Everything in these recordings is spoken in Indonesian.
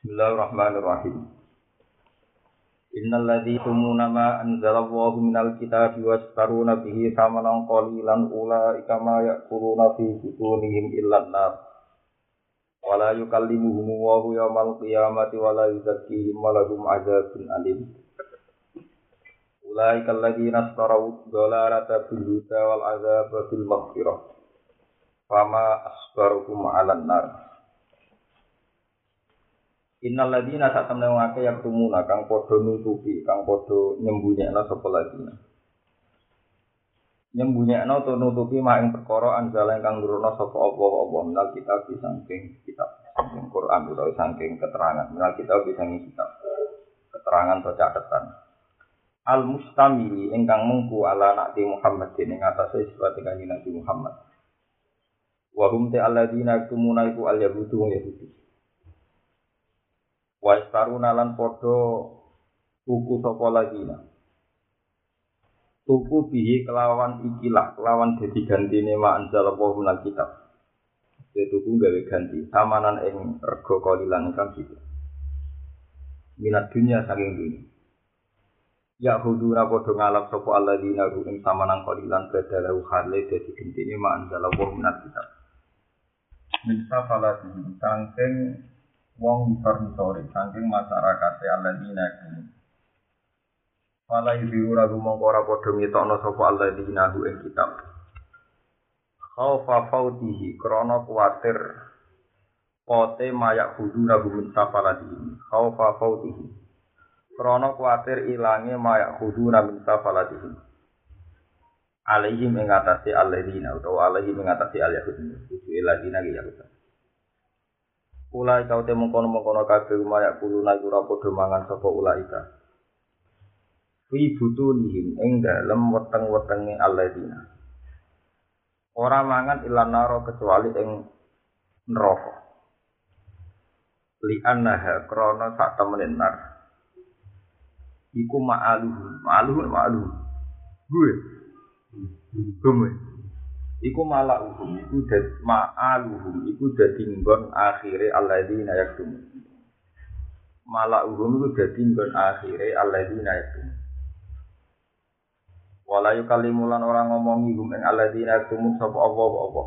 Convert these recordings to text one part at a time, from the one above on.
Bismillahirrahmanirrahim. Innal ladzi tumuna ma anzalallahu minal kitabi wastaruna bihi samanan qalilan ulaika ma ya'kuluna fi butunihim illa an-nar. Wa la yukallimuhum Allahu yawmal qiyamati wa yuzakkihim wa lahum 'adzabun alim. Ulaika alladzina ishtaraw dhalalata bil huda wal 'adzaba bil maghfirah. Fama asbaruhum 'alan nar. Innal ladina sak temne wong akeh yak tumuna kang padha nutupi, kang padha nyembunyekno sapa ladina. Nyembunyekno to nutupi mak ing perkara anjala kang nurono sapa Allah Allah menal kita bisa saking kitab saking Quran utawa saking keterangan menal kita bisa kitab keterangan atau catatan. Al mustamili ingkang mengku ala nakti Muhammad ing atase sifat kanjeng Nabi Muhammad. Wa hum ta alladina tumuna iku al yahudu yahudi. Wa istaruna lan padha tuku sapa lagi tuku bihi kelawan ikilah kelawan dadi gantine ma anzal minal kitab. Jadi tuku gawe ganti samanan ing rega kalilan kang gitu. Minat dunia saking dunia. Ya hudura padha ngalap sapa alladzina ing samanan kalilan badalahu hale dadi gentine ma anzal apa minal kitab. Min safalati saking wong misor-misore saking masyarakat alladzina kumu. Fala yuziru ragu mongko ora padha ngetokno sapa alladzina hu ing kitab. Khaufa fautihi krana kuwatir pote mayak kudu ragu min safalatihi. Khaufa fautihi krana kuwatir ilange mayak kudu min safalatihi. Alaihim ing atase alladzina utawa alaihim ing atase al-yahud. Itu alladzina ya Ulai kau temu kono mengkono kabeh umayak kulo naik ora padha mangan sapa ulai ka. Fi butunihim ing dalem weteng-wetenge alladzina. Ora mangan ilan naro kecuali ing neraka. Li annaha krana sak temenin nar. Iku ma'aluhu, ma'aluhu, ma'aluhu. Gue. Gue. Iku malauhum iku dad ma'aluhum iku dadi nggon akhire alladzina yaktum malauhum iku dadi nggon akhire alladzina yaktum wala yukalimulan orang ngomongi hum ing alladzina yaktum sapa apa apa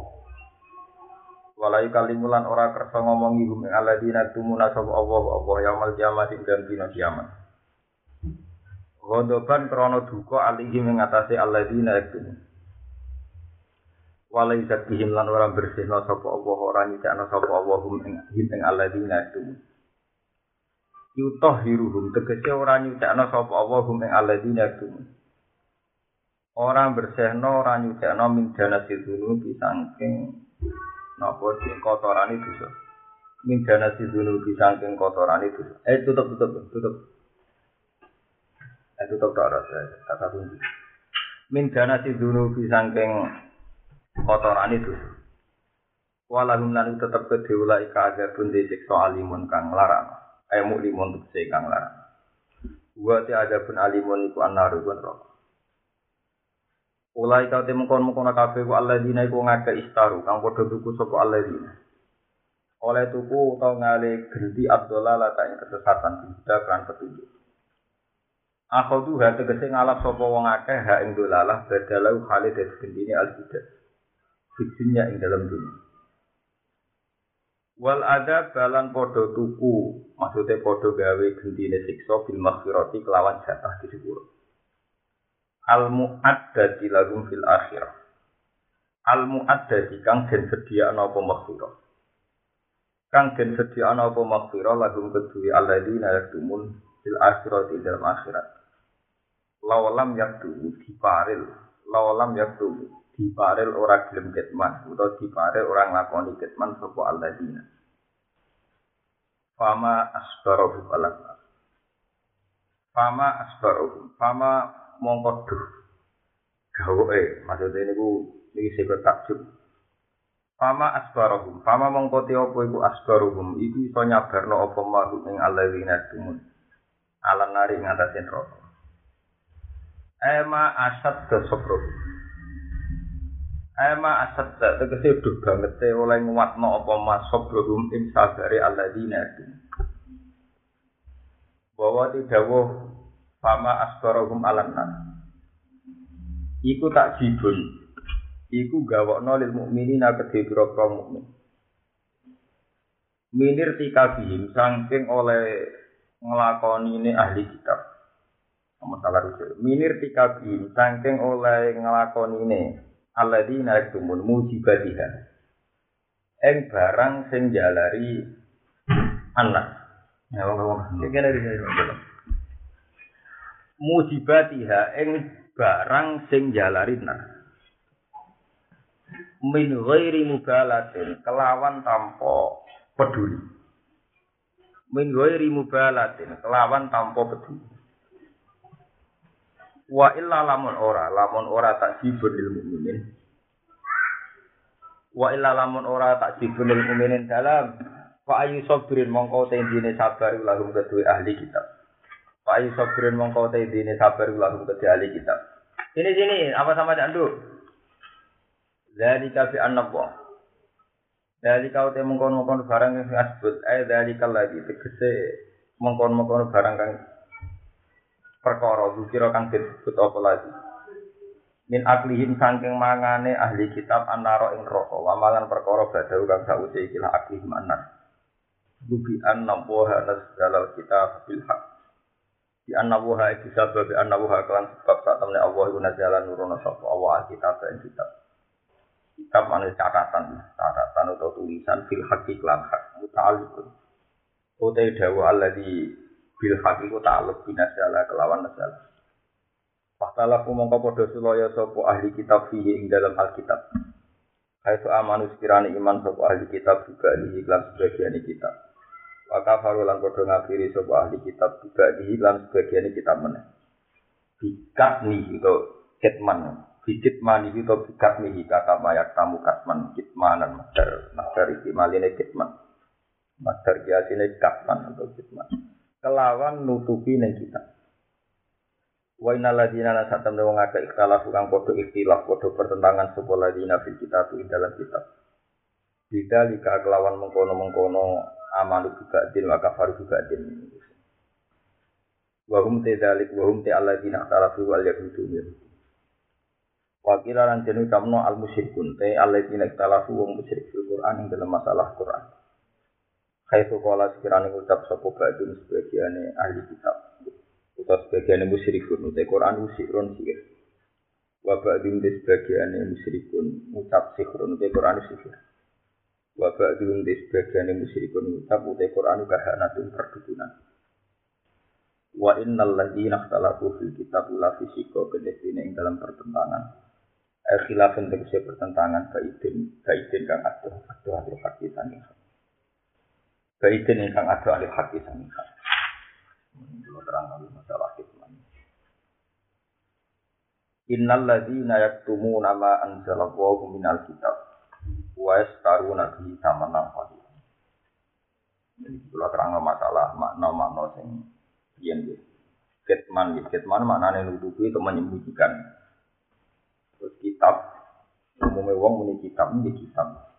wala yukalimulan ora kersa ngomongi hum ing alladzina yaktum sapa apa apa yaumul kiamat ing dina kiamat. Godoban krono duka alihim ing atase alladzina yaktum walai zakihim lan ora bersihno sapa Allah ora nyicakno sapa Allah hum ing ing alladzina itu yutoh hiruhum tegese ora nyicakno sapa Allah hum ing alladzina itu ora bersihno ora nyicakno min dana sidunu disangking napa sing kotorane dosa. Min dana sidunu disangking kotorane dosa. Eh tutup tutup tutup. Eh tutup tak ada kata kunci min dana sidunu disangking kotoran itu. Walahum lan tetep kedhe ulai kaga pun disiksa alimun kang larang. Ayo muklimun tegese kang larang. Wa ta ada pun alimun iku anaru pun rokok. Ulai kau temu kon mukona kafe ku Allah dina iku ngake istaru kang padha tuku sapa Allah dina. Oleh tuku utawa ngale genti Abdullah la tak kesesatan tidak kan petunjuk. Aku tuh hati tegese ngalap sapa wong akeh ha ing dolalah badalau Khalid dadi gendine al-bidah. Fitunya ing dalam dunia. Wal ada balan podo tuku, maksudnya podo gawe gentine siksa bil maghfirati kelawan jatah di sepuro. Al muaddati lagum fil akhirah. Al muaddati kang den sedia ana apa maghfirah. Kang den sedia ana apa maghfirah lagum kedue alladzina yaktumun fil akhirati dalam akhirat. Lawalam yaktu diparil, lawalam yaktu diparel ora gelem ketman utawa diparel ora nglakoni ketman sapa alladzina. Fama asbaru balak fama asbaru fama mongko duh. Gawe maksudnya ini ku ini sebut takjub fama asbaru fama mongko te apa iku asbaru iku iso nyabarno apa maru ing alladzina tumun alan nari ngatasin rokok Ema asad ke Ema asad tegese udah banget te oleh nguatno apa masuk belum ing sabare alladzina itu. bahwa tidak fama asbarahum alannas. Iku tak jibun. Iku gawokno lil mukminina kedhe pira mukmin. Minir tikabihim saking oleh ngelakoni ini ahli kitab. Masalah rujuk. Minir tikabihim saking oleh ngelakoni ini. Alladzina yaktumun mujibatiha. Eng barang sing jalari anak. Ya, wong wong. Kene iki Mujibatiha eng barang sing jalari nah. Min ghairi mubalatin kelawan tanpa peduli. Min ghairi mubalatin kelawan tanpa peduli. Wa illa lamun ora, lamun ora tak jibun lil mukminin. Wa illa lamun ora tak jibun lil mukminin dalam fa ayu sabirin mongko tendine sabar lahum kedue ahli kitab. Fa ayu sabirin mongko tendine sabar lahum kedue ahli kitab. Ini sini apa sama candu? Zalika fi annabwa dari kau teh mengkon mengkon barang yang disebut, eh dari lagi tegese mengkon mengkon barang kang perkara dukira kang disebut apa lagi. Min aklihim sangking mangane ahli kitab anaro ing roko, wamalan perkara badau kang sause ikilah aklihim anar. Bubi anna woha nasdalal kitab bil haq. Di anna woha iki sebab anna woha kelan sebab saat temne Allah iku nazalan nurono sapa Allah kitab ing kitab. kitab mana catatan catatan atau tulisan fil hakik lan hak muta'alliqun utai dawa alladhi bil hakik ku ta'alluq binasala kelawan nasala Pastalah mongko padha sulaya sapa ahli kitab fihi ing dalam Alkitab. Kaitu amanu sekirane iman sapa ahli kitab juga di iklan sebagian kitab. Wa kafaru lan padha ngafiri sapa ahli kitab juga di iklan sebagian kitab meneh. Bikat nih itu ketman Bikit mani itu bikat mihi kata mayak tamu katman kitmanan master master iki maline kitman master kiasine katman atau kitman kelawan nutupi neng kita. Wa inna ladina la satam wong akeh ikhtilaf kang padha ikhtilaf padha pertentangan sapa ladina fil kitab ing dalam kitab. Bida lika kelawan mengkono-mengkono amanu juga din maka faru juga din Wahum te dalik wahum te alladina ikhtalafu wal yahudu Wakil lan jenu al musyrikun te alladzina ikhtalafu wong musyrik fil Qur'an ing dalam masalah Qur'an. Khaitu qala sekirane ngucap sapa ba'dun sebagiane ahli kitab. Utawa sebagiane musyrikun te Qur'an musyrikun sihir. Wa ba'dun te sebagiane musyrikun ngucap sihirun te Qur'an sihir. Wa ba'dun te sebagiane musyrikun ngucap te Qur'an kahanatun perdukunan. Wa innal ladzina ikhtalafu fil kitab la fisika kedene ing dalam pertentangan Eh, khilafun tegese pertentangan baidin baidin kang adoh adoh ahli haki sanging baidin kang adoh ahli haki sanging Kalau terang lagi masalah hikmah. Innal ladzina yaktumuna ma anzalallahu minal kitab wa yastaruna bihi thamanan qalila. Jadi kalau terang masalah makna-makna sing yen Kitman, kitman maknanya nutupi itu menyembunyikan Terus kitab, umumnya wong muni kitab ini kitab.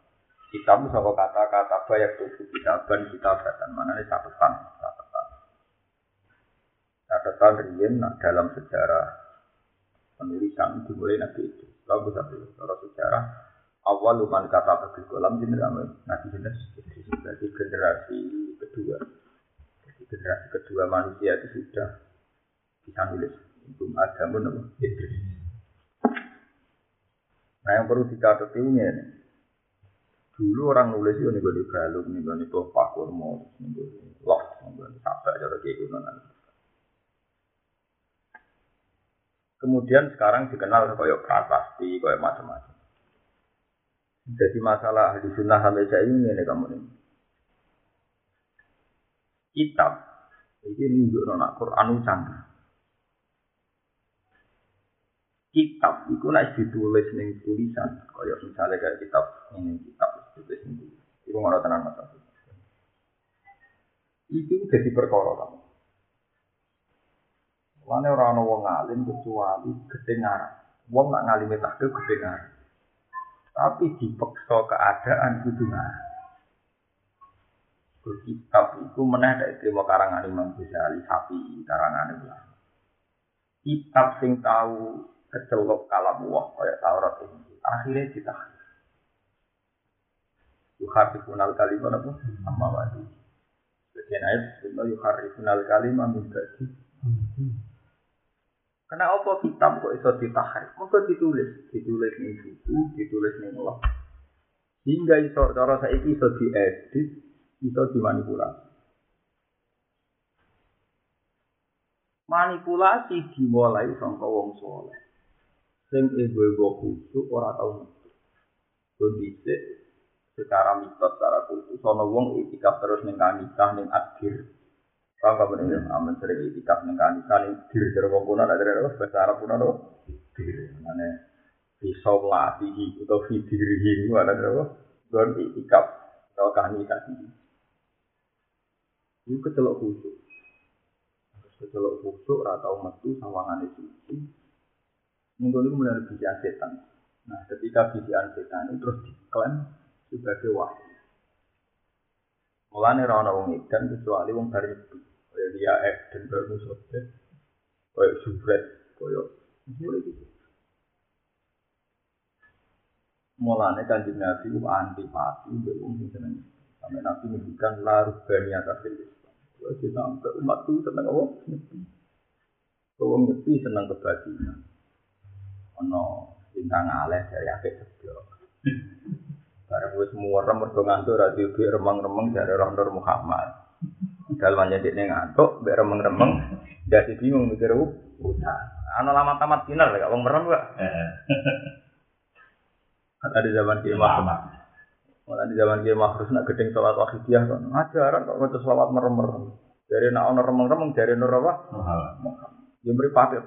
Kitab itu sama kata-kata banyak tuh kitaban kitabatan mana ini catatan, catatan. Catatan rian dalam sejarah penulisan dimulai nabi itu. Lalu bisa kalau sejarah awal luman kata bagi kolam jenis nabi jenis jadi generasi kedua. Jadi generasi kedua manusia itu sudah bisa nulis. Belum ada pun Idris. Nah yang perlu dicatat ini. Dulu orang nulis itu nih gue balung, nih gue tuh pakur mau, nih gue loh, nih gue sampai cara kayak gitu Kemudian sekarang dikenal kayak prasasti, kayak macam-macam. Jadi masalah di sunnah sampai saya ini nih kamu ini. Kitab ini nunjuk nona Quran canggih. kitab itu naik ditulis ning tulisan kaya misalnya kayak kitab ini kitab Wis sendiri. Ibu mau tenang mata itu jadi perkara ta. Mana orang orang wong ngalim kecuali kedengar, wong nggak ngalim tak ke kedengar. Tapi dipeksa keadaan itu nah. Kitab itu menadak itu karangan Imam Ghazali tapi karangan itu Kitab sing tahu kecelok kalam wah kayak Taurat ini akhirnya ditahan. Yuharifun al kalimah apa sama wadi sebagian ayat sebenarnya yuharifun al kalimah minta Karena apa kitab kok iso ditahrif? Maka ditulis, ditulis ning buku, ditulis ning Allah. Hingga iso cara saiki iso diedit, iso dimanipulasi. Manipulasi dimulai sangka wong soleh. Sing ibu-ibu khusyuk ora tau. Kondisi secara mitos, secara kultus. Sono wong itikaf terus ning kanisah ning akhir. Sangka bener ya, amin sering itikaf ning kanisah ning akhir. Jadi wong kuna ada dari Arab, bahasa Arab kuna dong. Akhir, mana pisau melatih atau fitirih itu ada dari Arab. Dan itikaf atau kanisah ini. Ini kecelok khusus. Kecelok khusus atau metu sawangane itu. Mungkin itu melalui bijian setan. Nah, ketika bijian setan itu terus diklaim sebagai wahyu. Mulane ora ana wong edan kecuali wong dari itu. Kaya dia edan karo musote. Kaya sufret kaya ngene iki. Mulane kanjeng Nabi ku anti pati mbek wong sing seneng. Sampai Nabi ngendikan larut bani atas ini. Kaya kita sampai umat itu seneng apa? Kalau ngerti seneng kebajikan. Ono bintang aleh dari akhir sebelah. Barang wis muwerem mergo ngantuk ra remang-remang dari Rasul Muhammad. Dalam aja dia ngantuk, biar remeng-remeng, jadi bingung mikir utang. Ano lama tamat final gak wong merem gak? Ada di zaman Kiai Mahrus. Malah di zaman Kiai Mahrus nak gedeng sholat wakidiyah kan. Ajaran kok ngecus sholat merem-merem. Dari nak ono remeng-remeng, dari nur apa? Beri pakai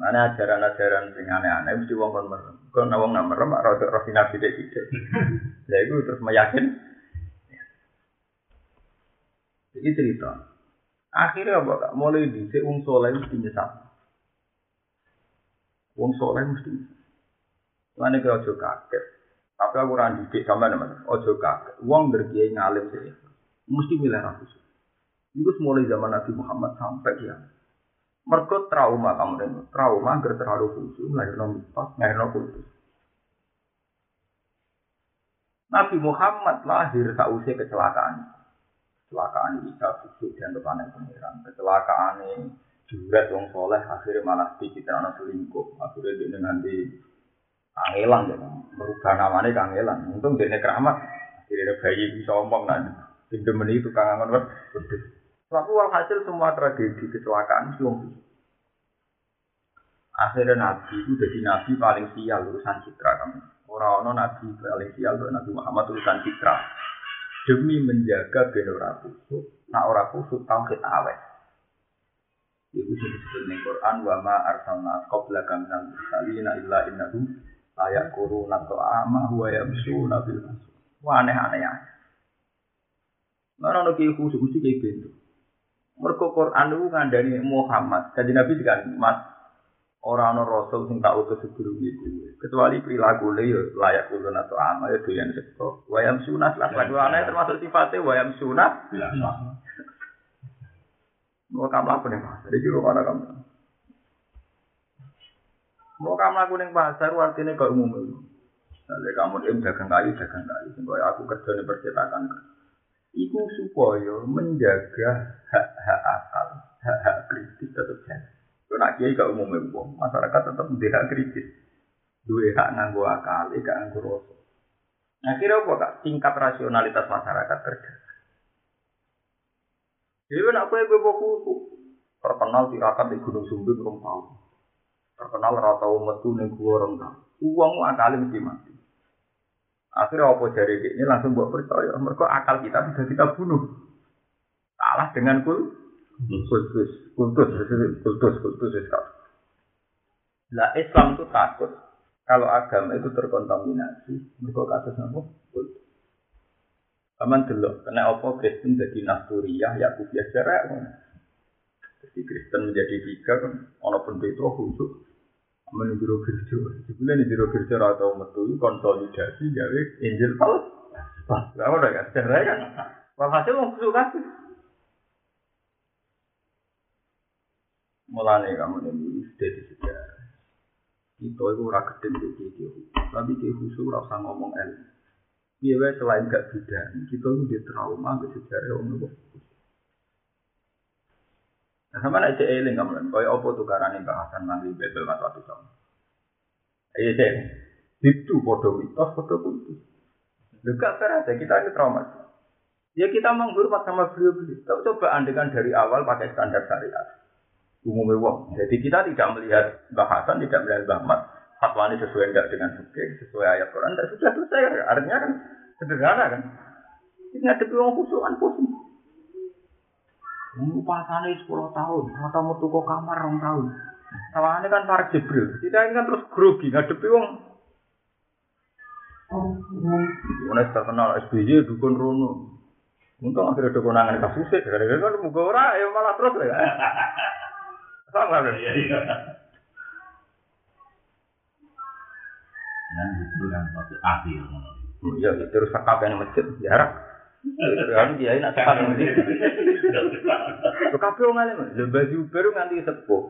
Mana ajaran-ajaran sing aneh-aneh mesti wong kon merem. Kon wong nak merem ora rada rafinasi sithik-sithik. Ya itu terus meyakin. Jadi cerita. Akhirnya apa kak? Mulai di wong soleh mesti nyesat. Wong soleh mesti. Mana kau ojo kaget. Tapi aku orang didik sama teman. Ojo kaget. Wong berkiai ngalim sih. Mesti milih ratus. Itu mulai zaman Nabi Muhammad sampai kiamat. Mergo trauma kamu dengar, trauma agar terlalu khusyuk, melahirkan mitos, melahirkan khusus. Nabi Muhammad lahir sausia kecelakaan. Kecelakaan Isa khusyuk dan depan pengiran. Kecelakaan ini juret wong soleh akhirnya malah dicitrana selingkuh. Akhirnya dia nanti kangelan ya, merubah namanya kangelan. Untung dia keramat. Akhirnya bayi bisa omong nanti. Pintu meni itu kangen banget. Tapi walhasil semua tragedi kecelakaan itu Akhirnya Nabi itu jadi Nabi paling sial urusan citra kamu. Orang-orang Nabi paling sial untuk Nabi Muhammad urusan citra. Demi menjaga ben ora kusuk, nak ora kusuk tauhid awet. Iku sing disebut ning Quran wa ma arsalna qablaka minal mursalina illa innahum layak kuruna ta'ama wa yamsuna bil. Wah aneh-aneh ya. Mana ono ki khusus mesti kayak gitu. Mergo Quran itu ngandani Muhammad. Jadi Nabi juga Mas orang orang Rasul sing tak utus sebelum itu. Kecuali perilaku le yo layak ulun atau ama ya doyan sepo. Wayam sunat lah. Kedua termasuk sifatnya wayam sunat. Mau kamu laku nih pasar. Jadi mana kamu? Mau kamu laku nih pasar artinya ke umum. Jadi kamu dagang kayu dagang kayu. Sehingga aku kerja di percetakan. Iku supaya menjaga hak-hak akal, hak-hak kritis tetap jalan. Kalau nak kiai gak umum umum, masyarakat tetap hak kritis. Dua hak nganggo akal, gak nganggo rasa. Nah kira apa kak? Tingkat rasionalitas masyarakat kerja. Jadi nak kue gue buku terkenal tirakat di Gunung Sumbing rom tahun. Terkenal rata metu nih gue orang tahun. Uang akal mesti mati. Akhirnya apa jari ini langsung buat percaya. Mereka akal kita bisa kita bunuh. Salah dengan kul kultus, kultus, kultus, kultus, kultus. Lah Islam itu takut kalau agama itu terkontaminasi. Mereka kasus apa? Kultus. Aman dulu, karena apa Kristen jadi Nasturiyah, Yakubiyah secara Jadi Kristen menjadi tiga kan, walaupun itu khusus. menu biro kerja jebule ni biro kerja ora tau metu konsolidasi gawe angel pal pas ora ora gak cerai kan. Wah hasil mung kusuk kan mulane kamu ini sudah disediakan itu aku ora ketim di tapi di khusus ora usah ngomong el iya selain gak bidan kita ini di trauma ke sejarah om nopo khusus Sama nek cek eling kamu koyo apa tukarane bahasan nanti bebel mas waktu sama. Iya cek. Itu podo mitos, podo kultus. Juga aja kita ini trauma. Ya kita menghormat sama beliau-beliau. Tapi coba andekan dari awal pakai standar syariat umumnya wong. Jadi kita tidak melihat bahasan, tidak melihat bahmat. Fatwa ini sesuai enggak dengan fikih, sesuai ayat Quran, tidak sudah selesai. Artinya kan sederhana kan. Ini ada wong khusukan pusing. Pasane 10 tahun, atau mau tuku kamar 2 tahun. Tawane kan para Jibril. Kita ini kan terus grogi ngadepi wong Mana terkenal SBY dukun rono. Untung akhirnya dukunangan kasusnya. Gara-gara kan muka ora ya malah terus ya. Sama kan? Iya, iya. Dan itu kan suatu ahli yang Iya, terus sekap yang masjid, jarak. Kan kiai nak sekap yang masjid. Lo kabeh wong alim, lho baju baru nganti sepuh.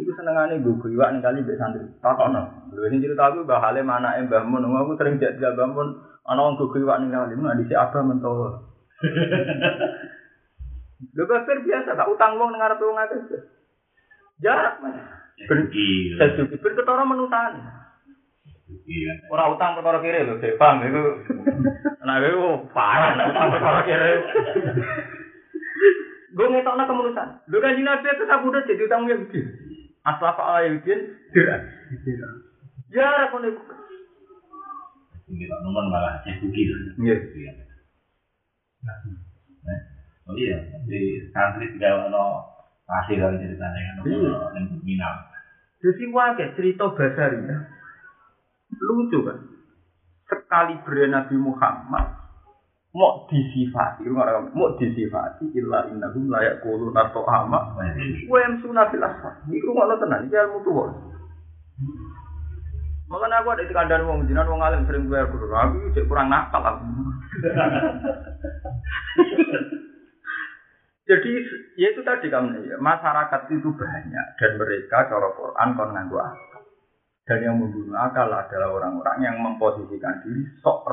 Iku senengane gue kuiwak ning kali mbek santri. Takono. Lho sing cerita aku Mbah Halim anake Mbah Mun, aku sering jak jak Mbah Mun ana wong kuiwak ning kali, mun dhisik abah mentowo. Lho biasa, tak utang wong ning arep wong akeh. Jarak mas. Pergi. Sesuki. Ben ketara menutan. Ora utang perkara kiri lho, Dek. Paham iku. Nah, iku parah nek utang perkara kiri. Gue ngetokna kemenusan. Lho kan Nabi itu sabudah jadi utang Yahudi. Asal apa Yahudi? Tidak. Jarak kono iku. Ini nomor malah sesuki. Iya. Oh iya, di santri tidak ada Pasti kalau ceritanya kan yang minal. Jadi wakai cerita ya. Lucu kan. Sekali Nabi Muhammad mau disifati, mau disifati illa innahum layak kulu nato ama wa yamsuna fil asfar. Iku ngono tenan, iki ilmu tuwa. Makanya aku ada di kandang wong jinan wong alim sering gue guru. Aku cek kurang nakal aku. Jadi ya itu tadi kamu ya, masyarakat itu banyak dan mereka cara Quran kon nganggo. Dan yang membunuh akal adalah orang-orang yang memposisikan diri sok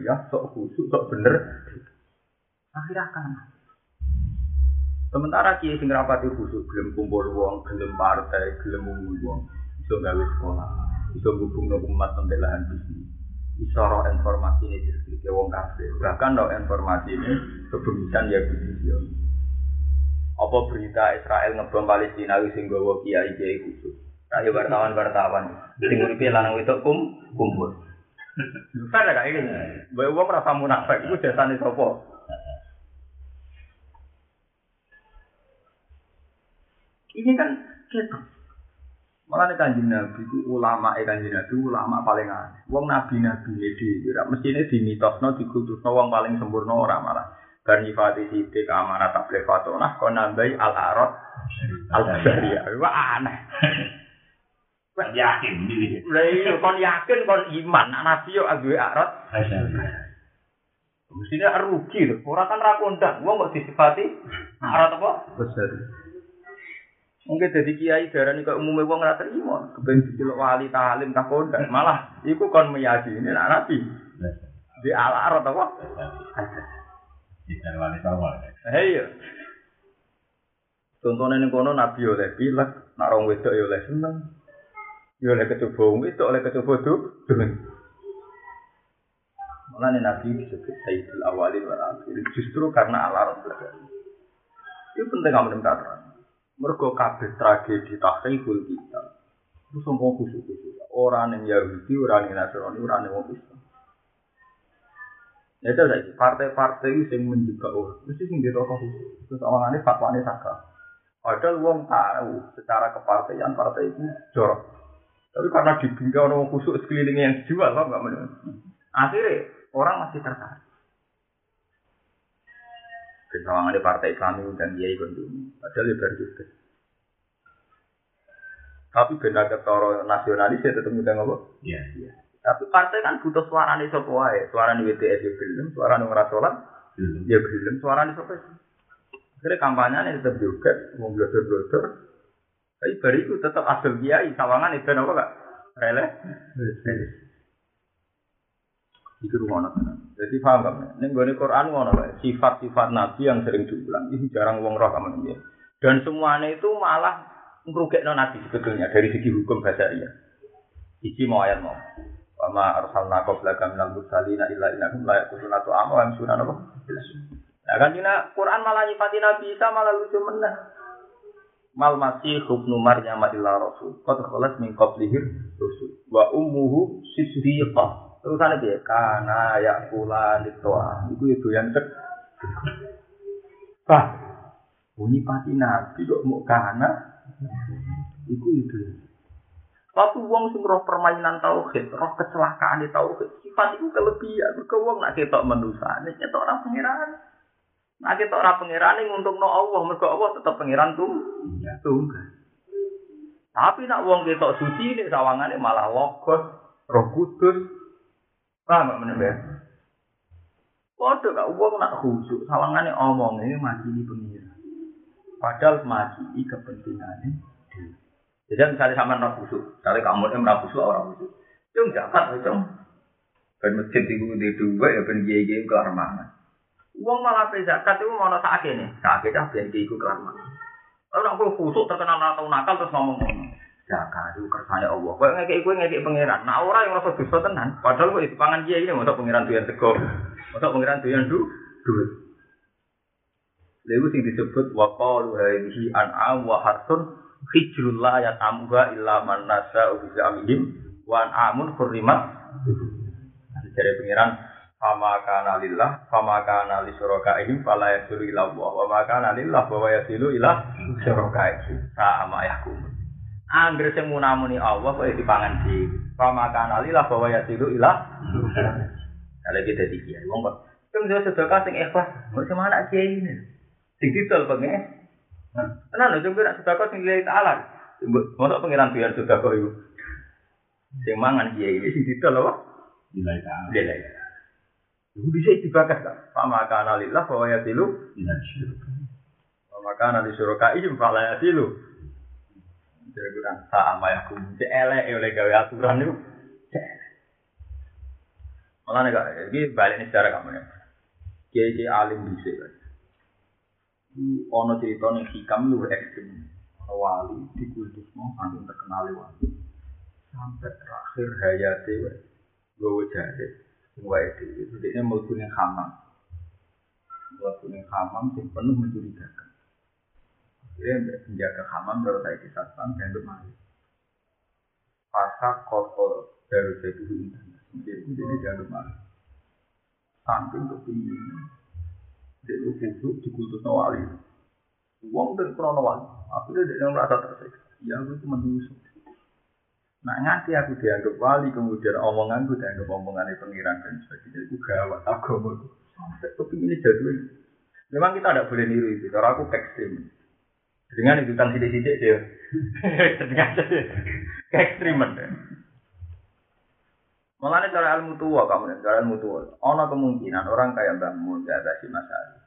ya, sok khusyuk, sok bener. Akhirnya akan. Sementara kiai sing rapati khusyuk gelem kumpul wong, gelem partai, gelem umum wong, iso gawe sekolah, iso hubungno umat pembelahan bisnis. Iso informasi ini jadi wong kafir. Bahkan no informasi ini kebumisan ya bisnis apa berita Israel ngebom Palestina sing gawa kiai kiai khusus. Ayo wartawan-wartawan sing uripe lanang itu kum kumpul. Fair gak iki? Mbok wong rasa munafik iku jasane sapa? Ini kan kita. Malah nih kanjeng Nabi itu ulama eh kanjeng Nabi ulama paling aneh. Wong Nabi Nabi ini di, mestinya di mitosno, di kultusno, wong paling sempurna orang malah. Bar nyifati sidik amanat tabligh fatonah kon nambahi al arad al basariyah. Wah aneh. Kon yakin. Lah iya kon yakin kon iman nek nabi yo duwe arad. Mestinya rugi lho. Ora kan ra kondang. Wong kok disifati arad apa? Besar. Mungkin jadi kiai darani kok umumnya wong ora terima, kepen diceluk wali talim tak kondang. Malah iku kon meyakini nek nabi. Di al arad apa? Tidak wali sama. Iya. Contohnya ini kono nabi oleh pilek, nak rong wedok oleh seneng, ya oleh kecoba wong wedok oleh kecoba tuh, Malah nabi disebut Sayyidul Awalin wal Akhirin justru karena alarm Itu penting kamu dengar. Mergo kabeh tragedi tahriful kita. Itu sombong khusus-khusus. Orang yang Yahudi, orang yang Nasrani, orang yang Islam. Ya itu saja, partai-partai itu yang menjaga orang. Mesti sing dirokok khusus. Terus fatwa ini saka. Padahal wong tahu secara kepartaian partai itu jorok. Tapi karena dibingkai orang khusus sekelilingnya yang dijual, lah nggak menurut. Akhirnya orang masih tertarik. ini partai Islam dan dia ikut dulu. Padahal ya baru juga. Tapi benar ketara nasionalis ya tetap mudah ngopo. Iya. Tapi partai kan butuh suarane sapa wae. Suarane WTS ya gelem, suarane ora salat Belum. ya gelem, suarane sapa sih. Akhirnya kampanyenya tetap juga, mau blodor-blodor. Tapi bariku tetap asal kiai, sawangan itu apa kak? Rele? Itu rumah Jadi paham gak? Ini gue Quran ngono. Sifat-sifat Nabi yang sering diulang itu jarang wong roh kamu ini. Dan semuanya itu malah ngerugekno Nabi sebetulnya dari segi hukum bahasa iya. Iki mau ayat mau. Wama arsalna qablaka minal mursalina illa innahum la yaquluna tu'ama wa yamsuna apa? Nah kan Quran malah nyifati Nabi Isa malah lucu meneh. Mal masih ibnu Maryam illa rasul. Qad khalas min qablihi rusul. Wa ummuhu siddiqah. Terusane piye? Kana yakula litoa. Iku ya doyan tek. Bah. Bunyi pati Nabi kok mau kana. Iku itu. Tapi wong sing roh permainan tauhid, roh kecelakaan di tauhid, sifat itu kelebihan. Mergo wong nak ketok manusane, ketok ora pangeran. Nak ketok ora pangeran nguntungno Allah, mergo Allah tetep pangeran tuh. Tunggal. Tapi nak wong ketok suci nek sawangane malah logos, roh kudus. Paham gak meneh ya? Padha gak wong nak khusyuk, sawangane omong ini mati di pengiran. Padahal mati kepentingannya. Jadi misalnya sama nak khusyuk, misalnya kamu yang merah khusyuk orang khusyuk, itu zakat itu. Ben masjid itu di dua ya ben kiai kiai ke mana? Uang malah pe zakat itu mau sakit nih, sakit dah ben kiai ke mana? Kalau aku khusyuk terkenal atau nakal terus ngomong ngomong. Zakat itu kersane Allah. Kau ngekek gue ngekek pangeran. Nah orang yang rasa dosa tenan. Padahal kok itu pangan kiai ini untuk pangeran tuyan sego, untuk pangeran tuyan du duit. Lalu sing disebut waqalu hadhihi an'am wa harsun hijrullah ya tamuha illa nasa bi amihim wa amun hurrimat dari pengiran fama kana lillah fama kana li syurakaihim fala yasilu ila Allah. Wa ma kana lillah wa yasilu ila syurakaihim. Sama yakum Angger sing munamuni Allah kok dipangan di fama kana lillah wa yasilu ila Kalau kita di kiai, wong kok, itu sedekah sing ikhlas, mau sama anak kiai ini, sing didol pengen, Tenan lho, coba nak sedekah sing lillahi ta'ala. Mosok pangeran biar sedekah iku. Sing mangan kiai iki sing didol apa? Nilai ta'ala. Itu bisa dibakar kan? Fama kana lillah fa yatilu minan syurga. Fama kana li syurga ijim fa la yatilu. Jadi kurang tak apa ya aku mesti oleh gawe aturan itu. Malah nih kak, ini balik nih cara kamu nih. Kiai alim bisa kan? Ono cerita nih hikam lu ekstrim. Wali di kultus mau sambil terkenali wali. Sampai terakhir hayatnya, gue jadi. Wae dhewe itu dhewe mlebu ning hamam. Mlebu ning hamam sing penuh mencurigakan. Dia menjaga hamam baru saya di satpam dan kemari. Pasak kotor dari jadi hujan. Dia pun jadi dia kemari. Samping kepingin. Dia itu kutuk di kutuk nawali. Uang dan kronowali. Akhirnya dia merasa tersiksa. Ya, aku itu menunggu Nah nganti aku dianggap wali, kemudian omonganku dianggap omongannya pengiran dan sebagainya. Itu gawat agama itu. Sampai kepingin jadul. Memang kita tidak boleh niru itu. Karena aku ekstrim. Dengan itu tang sidik-sidik dia. Dengan keekstriman. Malah cara ilmu tua kamu cara ilmu tua. Ono kemungkinan orang kayak Mbak Mun ada si masalah.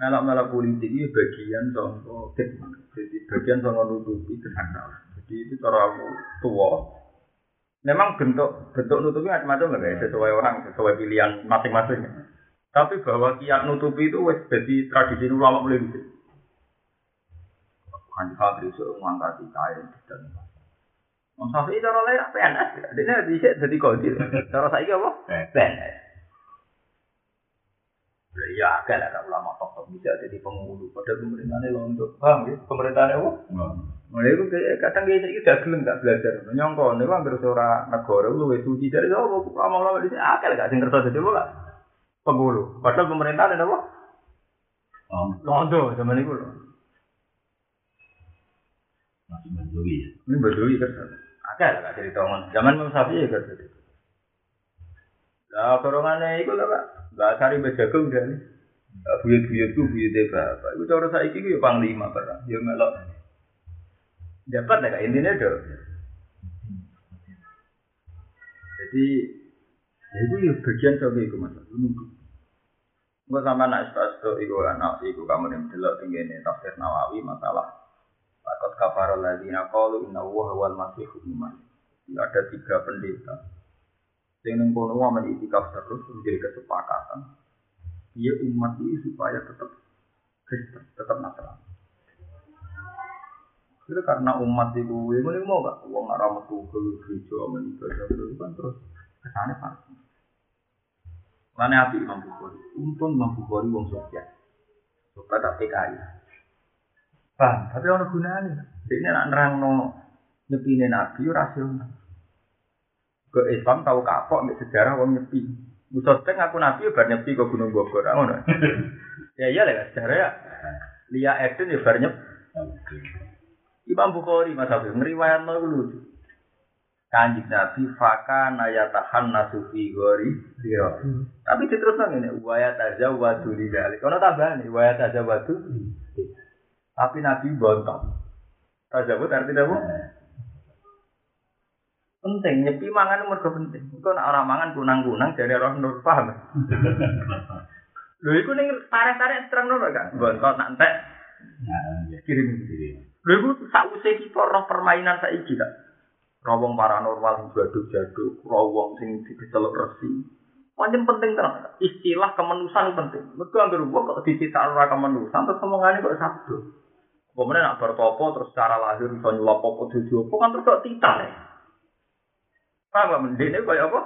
Melak-melak politik ini bagian contoh. Jadi bagian contoh nutupi kesadaran. Jadi itu cara ilmu tua. Memang bentuk bentuk nutupi macam-macam lah guys, sesuai orang, sesuai pilihan masing-masing. Tapi bahwa kiat nutupi itu wes jadi tradisi ulama mulai di sini. Kan santri suruh mengangkat kain dan Wong Syafi'i cara lain PNS, dia bisa jadi kodil. Cara saya apa? PNS. Ya agak lah ulama top-top bisa jadi penghulu. Padahal pemerintahnya lontok. Paham ya? Pemerintahnya apa? Mulai itu kadang kayak itu udah gelem gak belajar. Nyongko, ini kan bersora negara, lu wes suci dari apa? Lama-lama di sini agak gak sing kertas jadi apa? Penghulu. Padahal pemerintahnya apa? Lontok zaman itu loh. Masih Badui ya. Ini badui kertas. Lah gak cerita ngomong. Zaman Imam Syafi'i ya kertas. Lah dorongannya itu lah Pak. Mbak Sari Mbak Jagung dan buyut-buyutku buyute bapak. Iku cara saiki ku ya panglima perang, ya melok. Dapat ya intine do. Jadi ya itu ya bagian sok iku Mas. Engko sama anak sastra iku anak iku kamu nem delok ning ngene tafsir Nawawi masalah Lakot kafaro lagi nakolu inna wuh wal masih hukuman. Ada tiga pendeta. Yang nengkono wamen itikaf terus menjadi kesepakatan. Dia umat ini supaya tetap Kristen, tetap Nasrani. Itu karena umat itu, ini mau gak? Uang arah metu ke gereja, menikah, itu kan terus ke sana pasti. Mana api Imam Bukhari? Untung Imam Bukhari wong Sofyan. Suka tak PKI. Bang, tapi orang gunanya. Ini nak nerang no nyepine Nabi rasional. Ke Islam tahu kapok sejarah wong nyepi. Musa teng aku Nabi bar nyepi ke Gunung Bogor, ngono. ya iya lah sejarah ya. Lia Eden ya bar nyep. Imam Bukhari Mas Habib ngriwayat no lucu. Kanjeng Nabi faka nayatahan nasufi gori siro. Tapi diterusno ngene, wa yatazawwadu lidzalik. Ono tambahan wa yatazawwadu. Tapi Nabi bontong. Tazawwud artinya apa? Penting, nyepi mangan mergo penting. Iku nek ora mangan kunang-kunang jadi roh nur paham. Lho iku ning tarik-tarik terang nur kan. Bontot nak entek. Kirim kirim. Lho iku sakwise kita roh permainan saiki kan. Rawong paranormal sing jaduk-jaduk, rawong sing diceluk resi. Pancen penting tenan. Istilah kemanusan penting. Mergo anggere wong kok dicita ora kemanusan terus omongane kok sabdo. Pemene nak bertopo terus secara lahir iso nyelop apa dudu apa kan terus kok titah. Paham mendene kaya apa?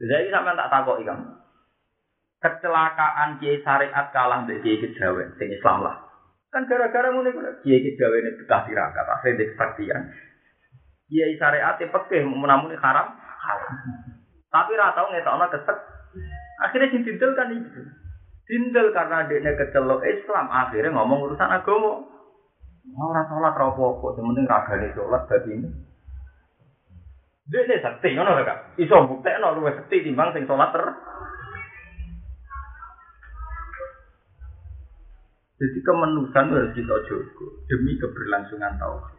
Jadi sampean tak takoki kamu. Kecelakaan kiai syariat kalah mbek kiai kejawen sing Islam lah. Kan gara-gara ngene kok kiai kejawen itu betah tirakat, akhirnya kesaktian. Kiai syariat pekeh menamuni haram, haram. Tapi ra tau ngetokno kesek. Akhirnya didindel kan itu. Dindel karena dia kecelok Islam, akhirnya ngomong urusan agama. Ora salat ra apa-apa, sing penting ragane salat dadi ini. Dia ini sakti, ngono kak. Iso buktekno luwih sakti timbang sing salat ter. Jadi kemanusan harus kita jaga demi keberlangsungan tauhid.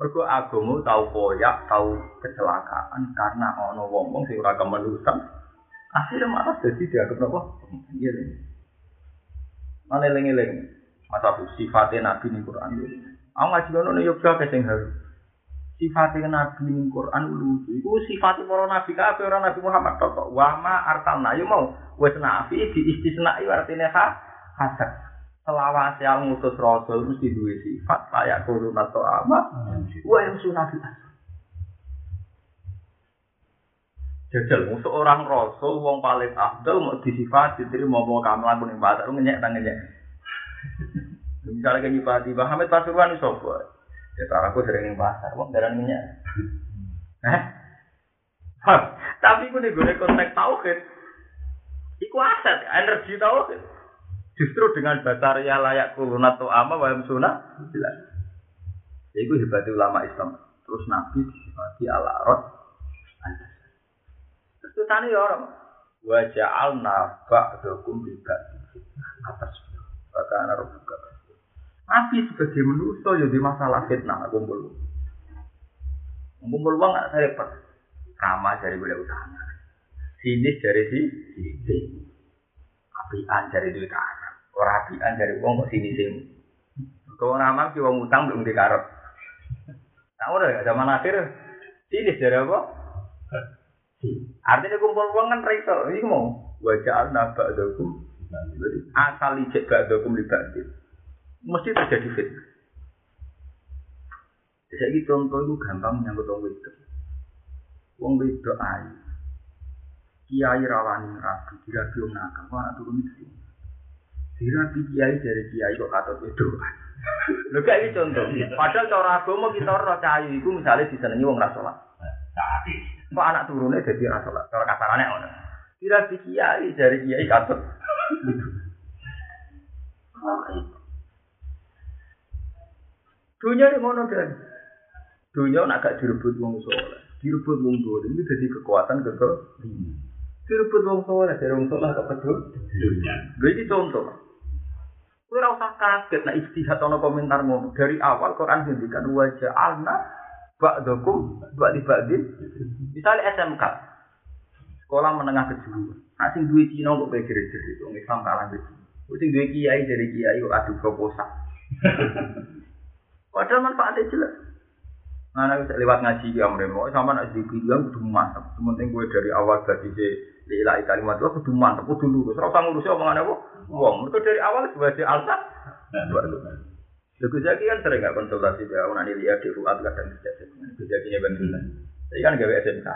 Mergo agama tahu koyak, tahu kecelakaan karena ono wong-wong sing ora kemanusan. Akhirnya malah jadi dianggap apa? Iya. Mana eling-eling? Masa bu sifatnya Nabi nih Quran. Aku ngaji kono nih Yogyakarta kesing harus. Sifatnya Nabi nih Quran lucu. Iku sifatnya para Nabi kafe orang Nabi Muhammad tok. Wama artalna yo mau. Wes nabi di istisnai artinya ha hasan. selawase yang ngutus rasul mesti duwe sifat layak kurun atau apa wa yang sunah jajal musuh orang rasul wong paling afdal mau disifat diterima mau kamu lagu ning batar ngenyek nang ngenyek misalnya kayak nyipati Muhammad Pasuruan itu ya aku sering ning pasar wong darah eh tapi gue nih gue konteks tauhid iku aset energi tauhid Justru dengan bataria layak kulun atau ama wayam sunnah jelas. Itu hebat ulama Islam. Terus Nabi disifati ala rot. Terus tani ya orang. Wajah al nafak dokum tidak atas. Bahkan anak buka. Nabi sebagai manusia jadi masalah fitnah kumpul. Kumpul uang nggak saya repot. Ramah dari boleh utama. Sinis dari si, si, apian dari duit Arab. Orang apian dari uang kok sini sini. Kalau nama ki uang utang belum dikarot. Tahu udah zaman akhir sini dari apa? Artinya kumpul uang kan reso. Ini mau wajah nabak dokum. Asal ijek gak dokum dibantu. Mesti terjadi fitnah. Jadi contoh itu gampang menyangkut orang itu. Wong wedok ayu. Kiai rawani rabi, dirabi om nakal, anak turun itu. Dirabi kiai dari kiai kok katut itu. Lho gak iki contoh. Padahal cara agama kita ora cahayu iku misale disenengi wong ra salat. Kok anak turune dadi ra salat. Cara kasarane ngono. Dirabi kiai dari kiai katut. Dunia ini ngono dan dunia nak gak direbut wong soleh, direbut wong dolim ini jadi kekuatan kekal. Direbut wong soleh, dari wong soleh kok pedul. Lha iki contoh. Kowe ora usah kaget nek istihad ana komentar ngono. Dari awal Quran ngendikan wajah alna ba'dakum ba'di ba'din. Misalnya SMK. Sekolah menengah kejuruan. Nah, sing duwe Cina kok kayak jeri-jeri itu, Islam kalah gitu. Sing duwe kiai dari kiai kok adu proposal. Padahal manfaatnya jelas. Nah, nek bisa lewat ngaji ya mremo, sama nek dibilang kudu mantep. Sementing gue dari awal dari si lila kalimat itu kudu mantep, kudu lurus. Ora usah ngurusi omongan apa. Wong, mereka dari awal sebagai alsa. Lha Gus Zaki kan sering nggak konsultasi dia, orang ini lihat di ruat kadang tidak Gus Zaki nya bantuan. Saya kan gawe SMK.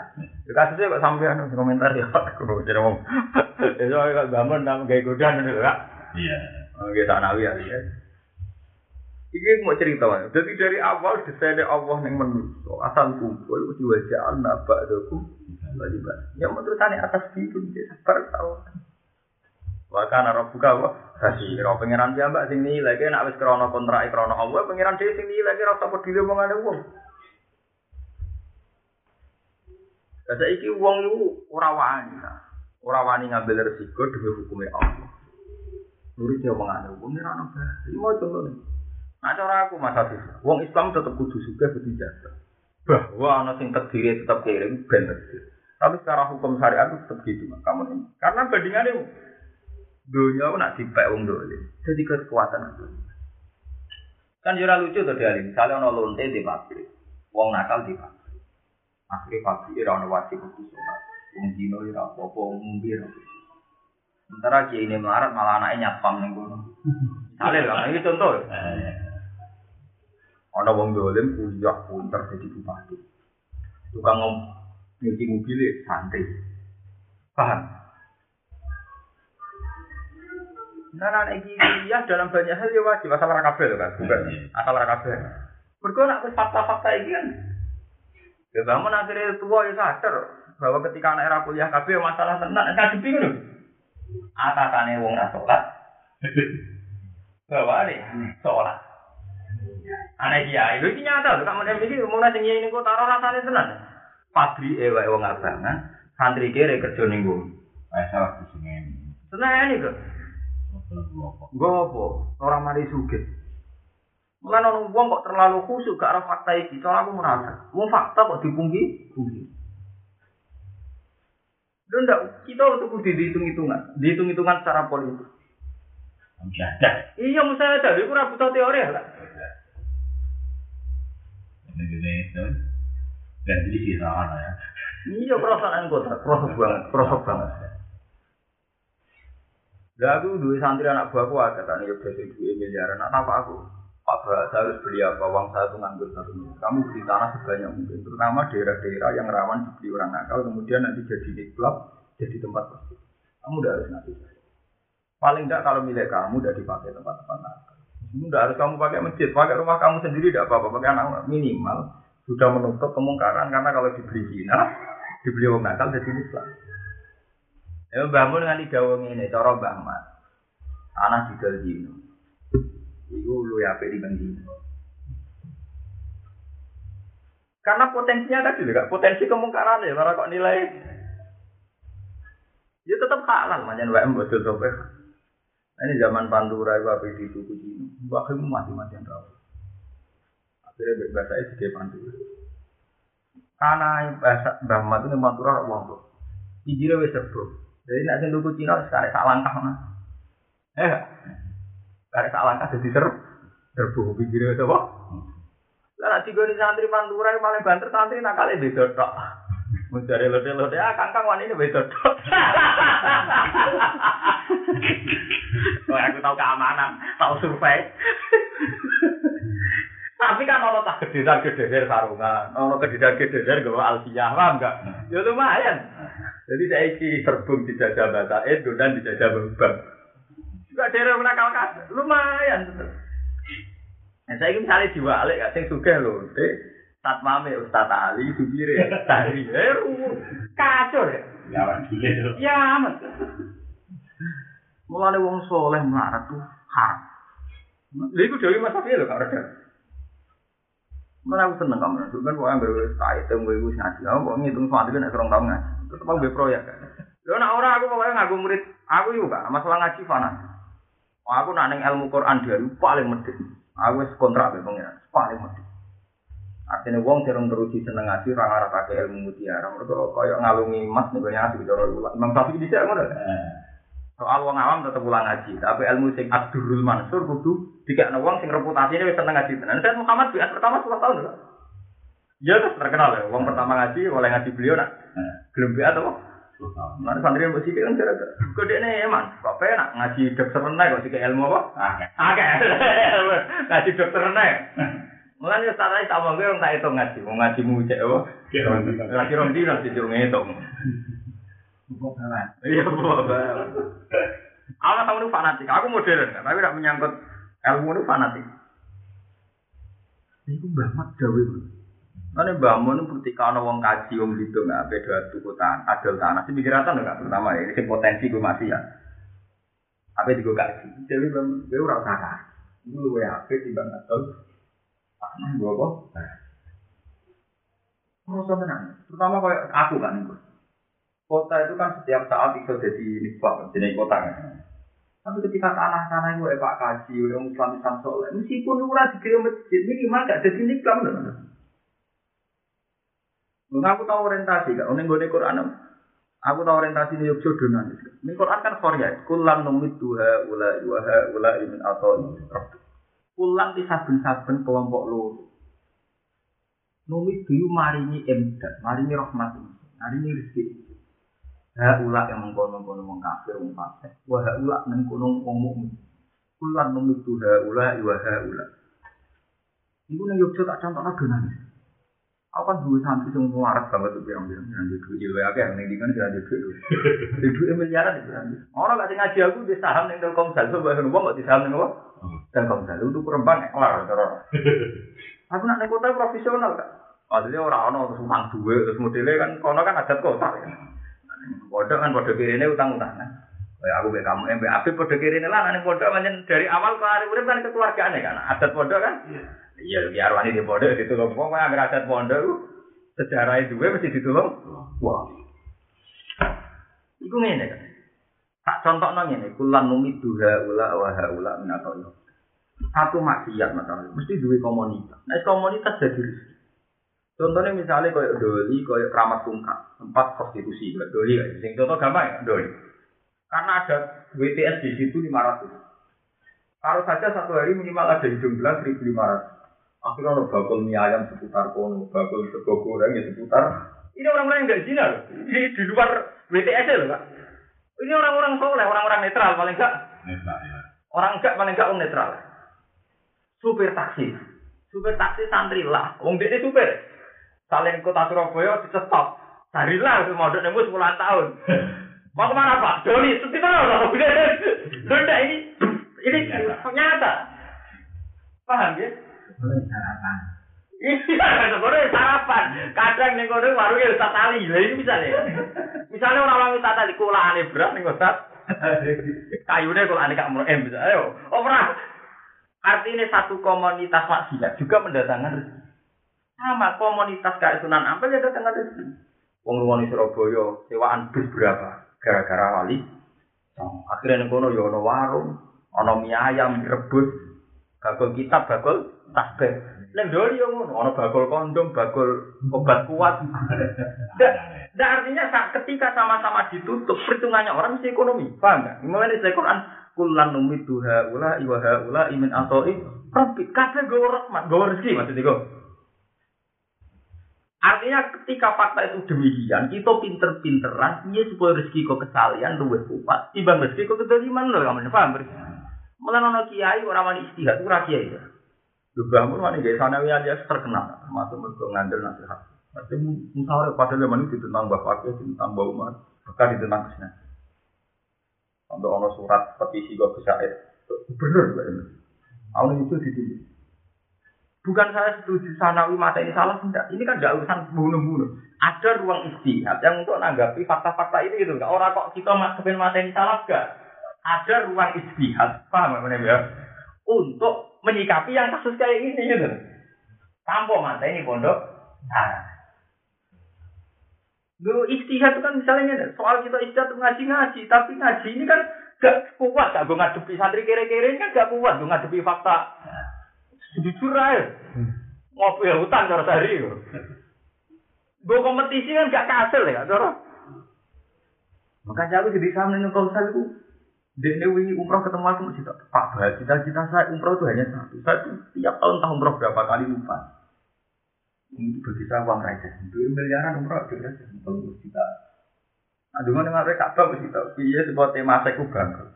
Ya kasusnya kok sampean komentar ya, aku mau jadi ngomong. Itu kalau bangun nang gawe godan itu kak. Iya. Oke, tak nawi ya. Iki mau cerita wae. Jadi dari awal desainnya Allah yang manusia asal kumpul di wajah anak ba'dakum wajib. Yang menurutane atas itu dia sabar tau. Wa kana rabbuka wa basira. Pangeran piyambak sing nilai ki nek wis krana kontrak krana Allah, pangeran dhewe sing nilai ki ora usah peduli omongane wong. Kata iki wong iku ora wani. Ngambil resiko demi hukumnya Allah. Nurut dia omongane wong ora ono. Iki mau contoh Nah cara aku Mas Hafiz, wong Islam tetap kudu juga kudu jaga. Bahwa ana sing terdiri tetap kirim ben Tapi secara hukum syariat itu tetap gitu kamu ini. Karena bandingannya dunia aku nak dipek wong dole. Jadi kekuatan itu. Kan jura lucu tuh dia Misalnya ono lonte di pabrik, wong nakal di pabrik. Akhirnya pabrik ora ono wajib kudu sholat. Wong dino wong ngombe ora. Sementara kiai ini melarat malah anaknya nyapam ning kono. Misalnya lah, ini contoh. Ana wong dolim kuliah pinter jadi bupati. Tukang nyuci mobil santri. Paham? Nah, nah, iki kuliah dalam banyak hal ya wajib asal lho kan, bukan asal ora kabeh. Mergo nek wis fakta-fakta iki kan Ya bangun akhirnya tua ya sadar bahwa ketika anak era kuliah kabeh masalah tenan ngadepi ngono. Atasane wong ra salat. Bawa nih, salat. Aneh lho iki nyata lho kamu iki umumnya sing ini kok taruh rasane tenan. Pabri e wae wong abangan, santri kere kerja nggo. Saya salah di sini. Tenan iki kok. Nggo apa? Ora mari sugih. Mulane ono wong kok terlalu khusyuk gak ora fakta iki, cara aku merasa. Wong fakta kok dipungki, pungki. Lho ndak, kita untuk kudu dihitung-hitungan, dihitung-hitungan secara politik. Ada. Iya, tadi aku ora butuh teori lah. Ini itu. Dan jadi salah ya. Iya perasaan kota, proses banget, proses banget. Lah aku duwe santri anak buahku ada kan ya biasa duwe miliaran. Nak apa aku? Pak Bahasa harus beli apa? Uang saya tuh nganggur satu. Kamu beli tanah sebanyak mungkin, terutama daerah-daerah yang rawan dibeli orang nakal, kemudian nanti jadi klub, jadi tempat prostitusi. Kamu udah harus ngasih. Paling enggak kalau milik kamu udah dipakai tempat-tempat nakal. Udah harus kamu pakai masjid, pakai rumah kamu sendiri tidak apa-apa, pakai anak minimal sudah menutup kemungkaran karena kalau dibeli Cina, dibeli orang nakal jadi Islam. Ya bangun dengan tiga wong ini, cara Mat. Tanah di Dino. Iku lu ya di Dino. Karena potensinya tadi juga, potensi kemungkaran ya, para kok nilai. Ya tetap halal, macam WM betul betul. Nah, ini zaman Pantura itu apa di suku Cina. Bahkan mati-matian rawat. Akhirnya bahasa itu sebagai Pantura. Karena bahasa Mbah Mat itu Pantura orang wong. Ijire wis serbu. Jadi nek sing tuku Cina sekarang sak langkah mana? Eh, sekarang sak langkah jadi ser serbu ijire wis apa? Lah nek digoni santri yang paling banter santri nakale beda tok. Mencari lote-lote, ah kangkang wani ini beda. Wah, aku tahu keamanan, tahu survei. Tapi kan ono tak gedesan gedeser sarungan, ono gedesan gedeser gawa alfiyah, paham enggak? Ya lumayan. Jadi saya iki serbung dijajah bahasa Indo dan dijajah bebang. Juga daerah menakal kas, lumayan. Nah, saya ini misalnya diwalik, gak sing sugih lho, dek. Satmame Ustaz Ali, Subire, Tari, eh, kacau ya. Ya, gitu. Ya, amat. Mulane wong soleh melarat tuh haram. Lha iku dhewe Mas Safi lho kak Reda. Mana aku seneng kamu, itu kan pokoknya berwis kait, temu ibu ngaji, aku kok ngitung suatu kan serong tahun ngaji, tetap aku proyek. Lo nak orang aku pokoknya ngaku murid, aku juga masalah ngaji fana. Aku nak neng ilmu Quran dia paling medit, aku kontrak be pengiran, paling medit. Artinya wong sing teruji seneng ngaji ora ngarep akeh ilmu mutiara. Mergo kaya ngalungi emas ning ngaji cara. Imam Syafi'i dhisik ngono. Soal wong awam tetep ulang ngaji, tapi ilmu sing Abdurul Mansur kudu dikekno wong sing reputasine wis seneng ngaji tenan. Said Muhammad biat pertama 10 tahun lho. Ya terus terkenal ya, wong pertama ngaji oleh ngaji beliau nak. Gelem biat apa? Mana santri yang bersih kan kira kode ini emang, kok penak ngaji dokter renai kok sih ilmu apa? Oke, ngaji dokter renai. Mulane wis tak tak omong kowe tak hitung ngaji, wong ngaji mu cek apa? Lagi rong dino sih yo ngitung. Kok? Iya, bapak. Aku tahu nu fanatik, aku modern kan, tapi tidak menyangkut ilmu nu fanatik. Iku Mbah Mat gawe. Mane Mbah Mun ketika ana wong kaji wong gitu nggak beda tuku tanah, adol tanah, sih mikiratan enggak pertama ya, ini potensi gue masih ya. Apa digo kaji? Jadi gue ora usah kaji. Itu luwe apik timbang adol tanah gue apa? Terus tenang, terutama kayak aku kan gue. Kota itu kan setiap saat bisa jadi nisbah, jadi kota kan. Tapi ketika tanah-tanah itu Pak Kaji, udah Islam Islam soleh, meskipun ora dikira masjid, minimal gak jadi nikam loh. Mengaku tahu orientasi gak? Uning gue Quran Aku tahu orientasi ini Yogyo donan. Ini Quran kan Korea. Kulan numit duha ula iwaha ula imin atau Kulan di saben-saben kelompok lu. Numit duyu maringi emdat, maringi rahmat ini, maringi rezeki. Ha ula yang mengkono-kono wong kafir wong fasik. Wa ha ula mengkono wong mukmin. Kulan numit duha ula iwaha ula. Iku ning Yogyo tak contohna donan. Aku kan dua santri yang waras banget tuh bilang bilang yang di duit ilmu akeh yang di kan jangan di duit di duit miliaran di bilang orang gak ngaji aku di saham yang telkomsel coba yang ngomong di saham yang apa telkomsel itu kurang banyak lah terus aku nak naik kota profesional kak Maksudnya orang orang terus utang duit terus modelnya kan kono kan adat kota kan bodoh kan bodoh kiri ini utang utang kan Kayak aku kayak kamu, eh, Abi bodoh kiri ini lah, nanti bodoh dari awal ke hari udah kan kekeluargaan kan, adat bodoh kan. Iya, biar wani di pondok ditulung wong kok ambil adat pondok sejarah itu gue mesti ditulung. Wah. Iku ngene kan. Tak contoh nang ngene, kulan numi duha ula wa haula min atau Satu maksiat masalah, mesti duwe komunitas. Nah, komunitas jadi rezeki. Contohnya misalnya kayak doli, kayak keramat tungkak, tempat prostitusi, kayak doli, kayak sing contoh gampang ya, doli. Karena ada WTS di situ 500. Kalau saja satu hari minimal ada hidung belas 1500. Akhirnya ada bakul mie ayam seputar kono, bakul sego goreng ya seputar. Ini orang-orang yang nggak zina loh. Di, di luar WTS loh kak. Ini orang-orang soleh, orang-orang netral paling enggak. Netral ya. Orang enggak paling enggak orang netral. Supir taksi, supir taksi santri lah. Wong dia supir. Saling kota Surabaya dicetop. Sarilah itu mau nemu 10 tahun. Mau ke mana Pak? Doni, seperti mana? Sudah ini, ini nyata. Paham ya? Sarapan. Iya, sebenarnya sarapan. Kadang nih kono warungnya usah tali. Lah ini misalnya. Misalnya orang orang wisata di kulane beras nih kota. Kayunya kulane kak mulai bisa. Ayo, oh pernah. Artinya satu komunitas maksiat juga mendatangkan rezeki. Sama komunitas kayak Sunan Ampel ya datangkan rezeki. Wong luwani Surabaya sewaan bus berapa? Gara-gara wali. Oh, akhirnya kono ya ono warung, ono mie ayam direbus, bakul kitab, bakul tasbih. Neng doli yang ngono, ono bakul kondom, bakul obat kuat. Ndak artinya saat ketika sama-sama ditutup, perhitungannya orang mesti ekonomi. Paham nggak? Mulai dari Quran, kulan numit duha ula imin atoi. Rabbi, kabeh gue rahmat, gue rezeki maksudnya gue. Artinya ketika fakta itu demikian, kita pinter-pinteran, iya supaya rezeki kok kesalian luwih kuat. Timbang rezeki kok kedoliman lho, kamu paham? Mulai nono kiai orang wani istihad, ora kiai ya. Lu bangun wani gaya sanawi alias terkenal, termasuk mereka ngandel nasihat. Tapi musyawarah pada zaman itu tentang bapak tentang bau umat, bahkan tentang ke sana. Untuk ono surat petisi gue bisa bener, bener. Awalnya itu ditulis. Bukan saya setuju sanawi mata ini salah, enggak. Ini kan enggak urusan bunuh-bunuh. Ada ruang istihad yang untuk menanggapi fakta-fakta ini gitu. Enggak orang kok kita masukin mata ini salah, enggak. Ada ruang istihad, paham apa ya? Untuk menyikapi yang kasus kayak ini gitu. Tampo mata ini pondok. Nah. Lu istihad itu kan misalnya soal kita istihad ngaji-ngaji, tapi ngaji ini kan gak kuat, gak gue ngadepi santri kere-kere ini kan gak kuat, gue ngadepi fakta. Jujur aja. Ngopi hutan cara sehari. Gue kompetisi kan gak kasil ya, cara. Makanya aku jadi sama dengan kau itu. Dia wingi umroh ketemu aku masih tak Pak Bah, cita-cita saya umroh itu hanya satu. Saya tuh tiap tahun tahun umroh berapa kali lupa. Ini bagi saya uang raja. Dua miliaran umroh itu ya, sepuluh juta. Aduh mana nggak Ka'bah mesti tahu. Iya sebuah tema seku bangkrut.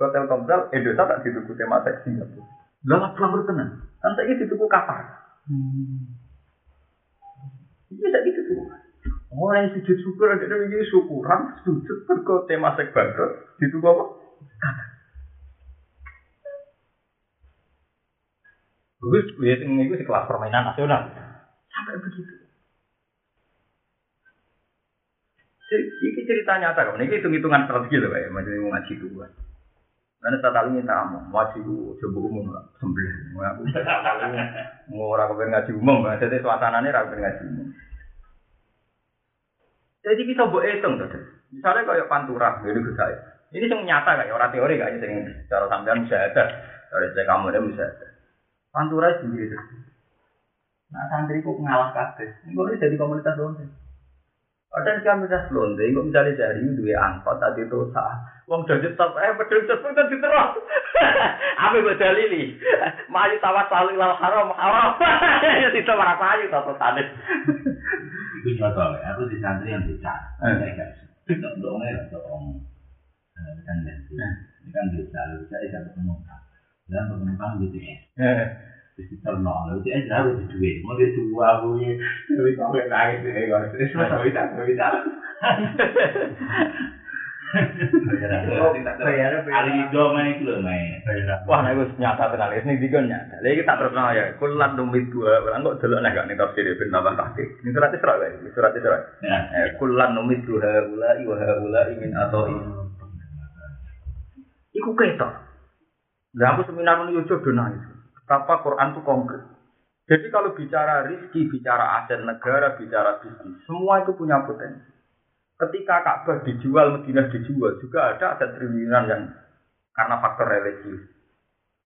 Kau Telkomsel, Indonesia tak dituku tema seks Singapura. Lah bangkrut tenan. Kan saya dituku kapal. Iya tak gitu tuh. Orang yang sujud syukur ada ini syukuran sujud berko tema seks bangkrut. Dituku apa? Bagus, lihat ini itu kelas permainan nasional. Sampai begitu. Ini cerita nyata. Ini hitung-hitungan strategi loh, kayak macam mau ngaji dua. Karena tak tahu minta kamu, ngaji ku coba umum lah, sembelah. Mau orang kepen ngaji umum, jadi suasananya orang ngaji umum. Jadi kita buat hitung tuh. Misalnya kayak pantura, gue saya. Ini yang nyata kayak orang teori kayak yang secara sampean bisa ada. Dari saya kamu ada bisa ada. Pantura sendiri tuh. Nah santri kok ngalah kabeh. Ini jadi komunitas lonte. Ada komunitas lonte, kok misalnya dari dua angkot tadi itu sah. Wong jadi top, eh pedul tersebut kan diterus. Apa yang dalili? Maju tawas selalu ilal haram, haram. Ya tidak marah maju satu tadi. Itu contoh, aku di santri yang bisa. Bisa. Tidak dong, ya dong. Kan ini kan bisa, bisa bisa penumpang. Dan penumpang BTS. Terus kita nol, BTS harus di duit. Mau dia dua, punya. Tapi kau yang lagi deh, kau. Terus bisa, bisa, bisa. Ali do main itu loh main. Wah, nah itu nyata tenan. Ini juga nyata. Lagi tak terus ya. Kulan numit dua. Orang kok dulu nih gak nih tafsir bin tambah tahqiq. Ini surat Isra ya. Ini surat Isra. Eh, kulan numit dua ulai wa ulai min atau ini. Iku ketok. Nah, aku seminar ini yo do nangis. Betapa Quran itu konkret. Jadi kalau bicara rizki, bicara aset negara, bicara bisnis, semua itu punya potensi. Ketika Ka'bah dijual, Madinah dijual, juga ada aset triliunan yang karena faktor religius.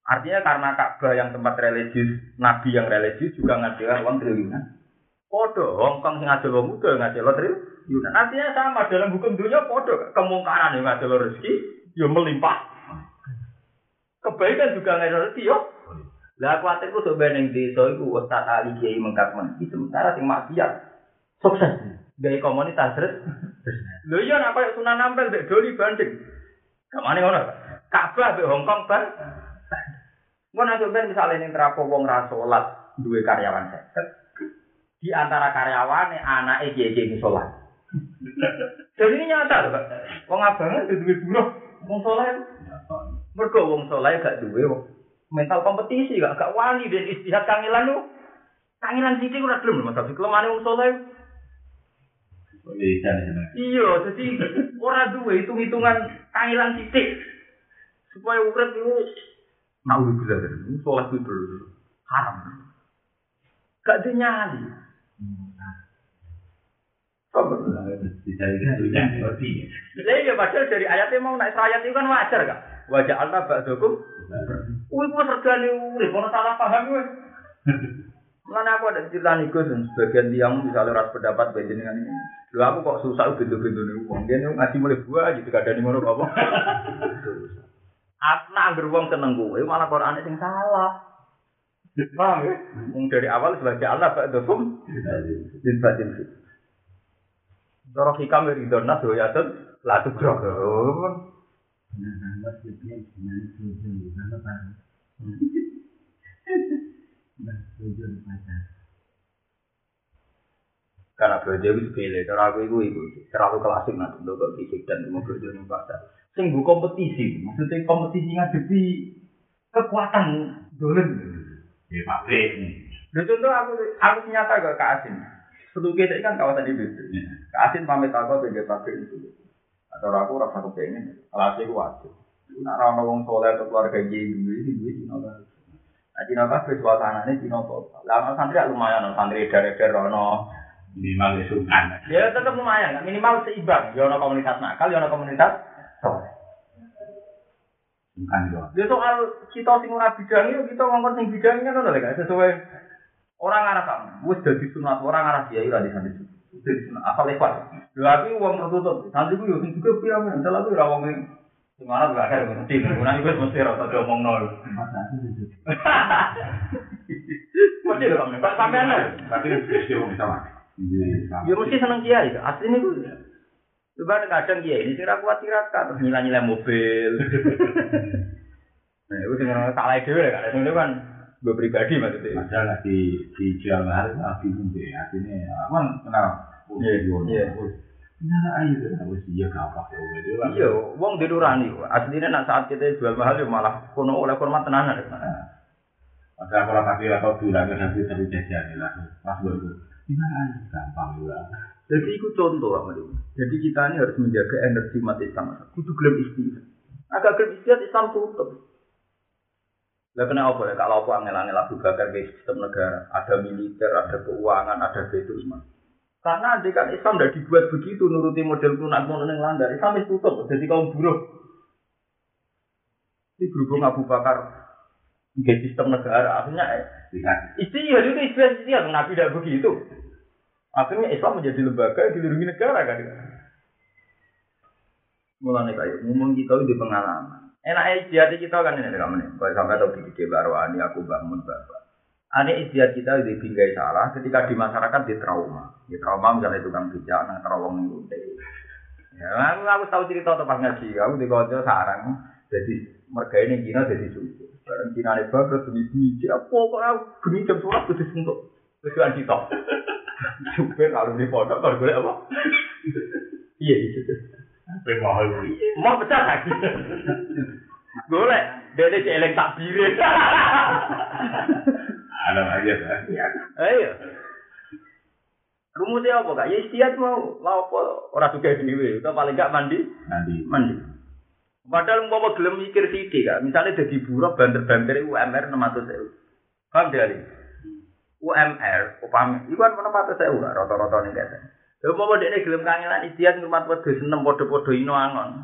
Artinya karena Ka'bah yang tempat religius, Nabi yang religius juga ngajar uang triliunan. Podo, Hongkong sing ngajel wong muda ngajel triliunan. Artinya sama dalam hukum dunia podo kemungkaran yang ngajel rezeki yo melimpah. Kebaikan juga ngajel rezeki yo. Lah kuatir ku sebenarnya di desa iku Ustaz Ali Kiai mengkat men. Sementara sing maksiat sukses. Dari komunitas terus. Lho iya nak koyo Sunan Ampel mbek Doli banding. Kamane ngono. Ka'bah mbek Hongkong ban. Ngono nek ben misale ning terapo wong ra salat duwe karyawan seket. Di antara karyawane anake kiye-kiye salat. Jadi ini nyata lho, Pak. Wong abangan duwe buruh, wong saleh. Mergo wong saleh gak duwe mental kompetisi gak gak wani dan istihad kangilan lu. Kangilan sithik ora gelem lho, Mas. Kelemane wong saleh Iya, jadi ora duwe hitung-hitungan kangilan titik supaya urip itu nak urip bisa dari sholat itu dulu haram. Gak ada nyali. Lah iya padahal dari ayatnya mau naik ayat itu kan wajar gak? Wajah Allah ba'dakum. Wih, kok regane urip, ono salah paham kowe. Mana aku ada cerita nih Gus, sebagian tiang misalnya ras pendapat beda dengan ini. Lu aku kok susah bintu-bintu nih uang. Dia nih ngaji mulai gua gitu, gak ada nih mana apa. Aku nak beruang seneng gue, malah Quran yang salah. Paham ya? Dari awal sebagai Allah Pak Dokum din batin fit. Doro hikam dari donas do ya tuh latu grok. Karena belajar itu sepele, cara aku itu itu terlalu klasik nanti untuk fisik dan mau belajar yang pasar. Sing bu kompetisi, maksudnya kompetisi ngadepi kekuatan dolen. Ya pabrik. Lha contoh aku aku nyata ke Kak Asin. Itu kan kawasan itu. Kak Asin pamit aku ke pabrik itu. Atau aku rasa kepengen, alhasil aku wajib. Nak ra ono wong soleh atau keluarga iki duwe iki duwe Cina kan. Nah Cina kan suasanane Cina total. Ono santri lumayan, santri dari-dari ono Minimal ya sungkan. Ya tetap lumayan, minimal seimbang. Ya ono komunitas nakal, ya ono komunitas soleh. Sungkan doang. Ya soal kita sing ora bidang itu kita ngomong sing bidang kan ono lek sesuai Orang arah kamu, wis dadi sunat orang arah kiai lah di sana. Asal lewat. Lha aku wong tertutup. Santri ku yo sing juga piye men, salah ku ora wong sing arah gak ada mesti. Ora iku mesti ora tau ngomong nol. Aku. Mesti lho kamu, Pak sampean lho. Tapi sih wong sama. Iya. Ya mesti seneng kiai, asline ku. Coba kadang kiai ini sing ra kuat tirakat terus nilai-nilai mobil. Nah, itu dengan salah dhewe kan. Itu kan gue pribadi maksudnya. Padahal lagi di jual mahal lagi mungkin artinya aku kan kenal. Iya, iya. Nah, ayo kan harus iya gak apa ya. Iya, wong di nurani. Aslinya nak saat kita jual mahal ya malah kono oleh hormat tenanan. Padahal kalau tapi atau bilang nanti tapi jajan lah. Pas gue itu. Gimana aja gampang juga. Jadi itu contoh Pak. Jadi kita ini harus menjaga energi umat Islam. Kudu gelem istilah. Agak gelem istilah Islam tutup. Lah kena apa ya? Kalau apa angel-angel Abu Bakar ke sistem negara, ada militer, ada keuangan, ada semua. Karena andai kan Islam tidak dibuat begitu, nuruti model kunak kunak yang landar, Islam itu tutup, jadi kaum buruh. Ini berhubung Abu Bakar ke sistem negara, akhirnya istilah itu istilah istilah, Nabi tidak begitu. Akhirnya Islam menjadi lembaga yang dilindungi negara kan. Mulanya kayak ngomong kita itu pengalaman. Enak istiadat kita kan ini kamu nih. Kalau sampai tahu di baru ani aku bangun bapak. Ane istiadat kita di bingkai salah ketika di masyarakat di trauma. Di trauma misalnya tukang bijak, nang terowong nih Ya, aku, aku tahu cerita tentang ngaji. Aku di kota sarang. Jadi mereka ini Cina jadi susu. Barang Cina ini bagus demi biji. Apa kok aku geni jam surat kudu sentuh. Tujuan kita. Supir kalau di pondok kalau gue apa? Iya itu. Pemahal. Mau pecah lagi. Boleh. Dia ini celeng tak birin. Ada aja kan. Ayo. Rumusnya apa kak? Ya istiadat mau mau apa orang juga dewi. Itu paling gak mandi. Nanti. Mandi. Padahal mau gelem mikir sithik kak. Misalnya jadi buruh banter-banter UMR 600 ribu. Paham dari? UMR, upami, itu kan patah saya rata-rata nih guys. Lalu mau dia gelem kangenan istiadat ngurmat wedus seneng podo-podo ino angon.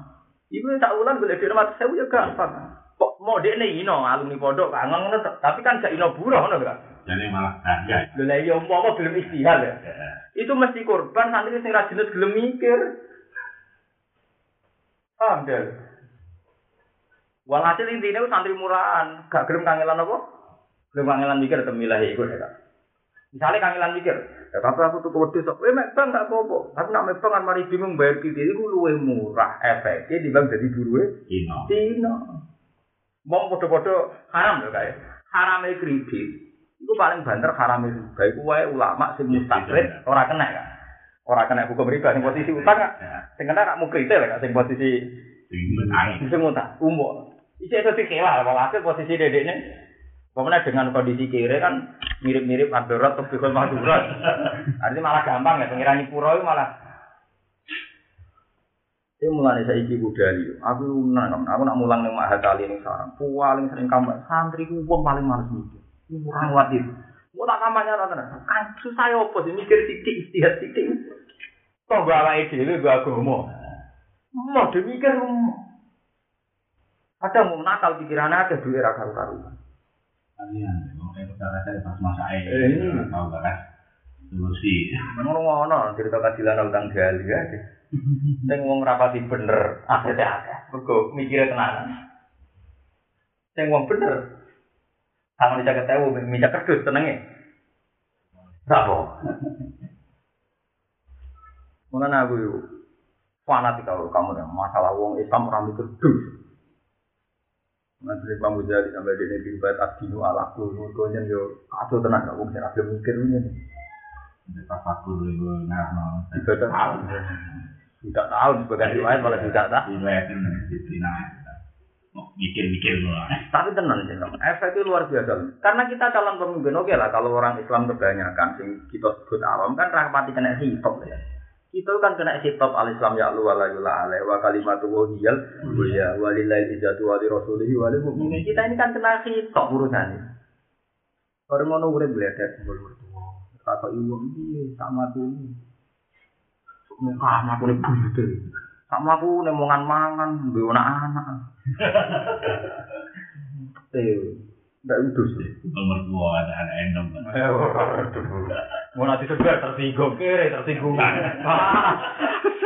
Ibu tak ulang boleh dia mati saya ya gampang. Kok mau nih ino alumni pondok kangen tapi kan gak ino buruh nih kan. Jadi malah kaya. Lha iya mau gelem istihad ya. Itu mesti korban santri sing ra jenis gelem mikir. Paham deh. Walhasil intinya santri murahan, gak gelem kangelan apa? Gelem kangelan mikir temilah iku ya kak. Misalnya kangelan mikir, ya tapi aku tuh kewedus, eh mek bang gak apa-apa. Tapi nak mek bang kan mari bingung bayar kredit itu luwih murah efeknya dibanding jadi buruwe. Ino. Dino. Mau podo-podo haram lho kae. Harame kredit. Iku paling banter harame riba. Iku wae ulama sing mustaqrid ora kena kan. Ora kena hukum riba sing posisi utang kan. Sing kena kak mukritel kan sing posisi Tinggi angin. sing utang umum. Iki iso dikelah walhasil posisi dedeknya Pokoknya dengan kondisi kiri kan mirip-mirip Abdurrahman atau Bikul Mahdurat. Artinya malah gampang ya, pengirani pura itu malah. Ini mulai saya iki budali. Aku nang, aku nak mulang nih mahat kali ini sarang. Paling sering kamar santri ku wong paling males mikir. Kurang kuat itu. Mau tak kamarnya rata Kan susah ya apa sih mikir titik istihad titik. Kok gak ala ide lu gak agama. Mau demikir Ada mau nakal pikirannya ada duit karu-karuan. Kalian, Eh, ini. tahu gak kan? Ngono-ngono cerita kadilan utang gali ya. Sing wong rapati bener, akhirnya akeh. Mergo mikire tenanan. Sing wong bener. Sama bisa ketemu, minta kerdus tenenge. Rapo. Mulane aku fanatik kalau kamu masalah wong Islam ora mikir dus. Nanti Imam Ghazali sampai di negeri buat adinu ala kulu, konyol yo kacau tenang gak wong sing ada mikir ini. Pas aku dulu ngarang. Tiga tahun. Tidak tahun sebagai riwayat malah tidak tahu. Di. Mikir-mikir loh. Tapi tenang sih, efek itu luar biasa. Karena kita calon pemimpin, oke lah kalau orang Islam kebanyakan, sing kita sebut awam kan rapati kena hitop ya. Kita kan kena hitop al Islam ya lu wala yula alaih wa kalimatu wa hiyal ya walillahi izzatu wa li rasulihi wa lil mu'minin. Kita ini kan kena hitop urusannya. Orang ngono urip bledet sebelum mertua. Kata ibu iki sama tuh. Muka aku nih buyute. Sama aku nih mongan mangan, duwe anak-anak. Eh, Ndak udus. Nomor dua ada anak endong. Mau nanti segar tersinggung kere tersinggung.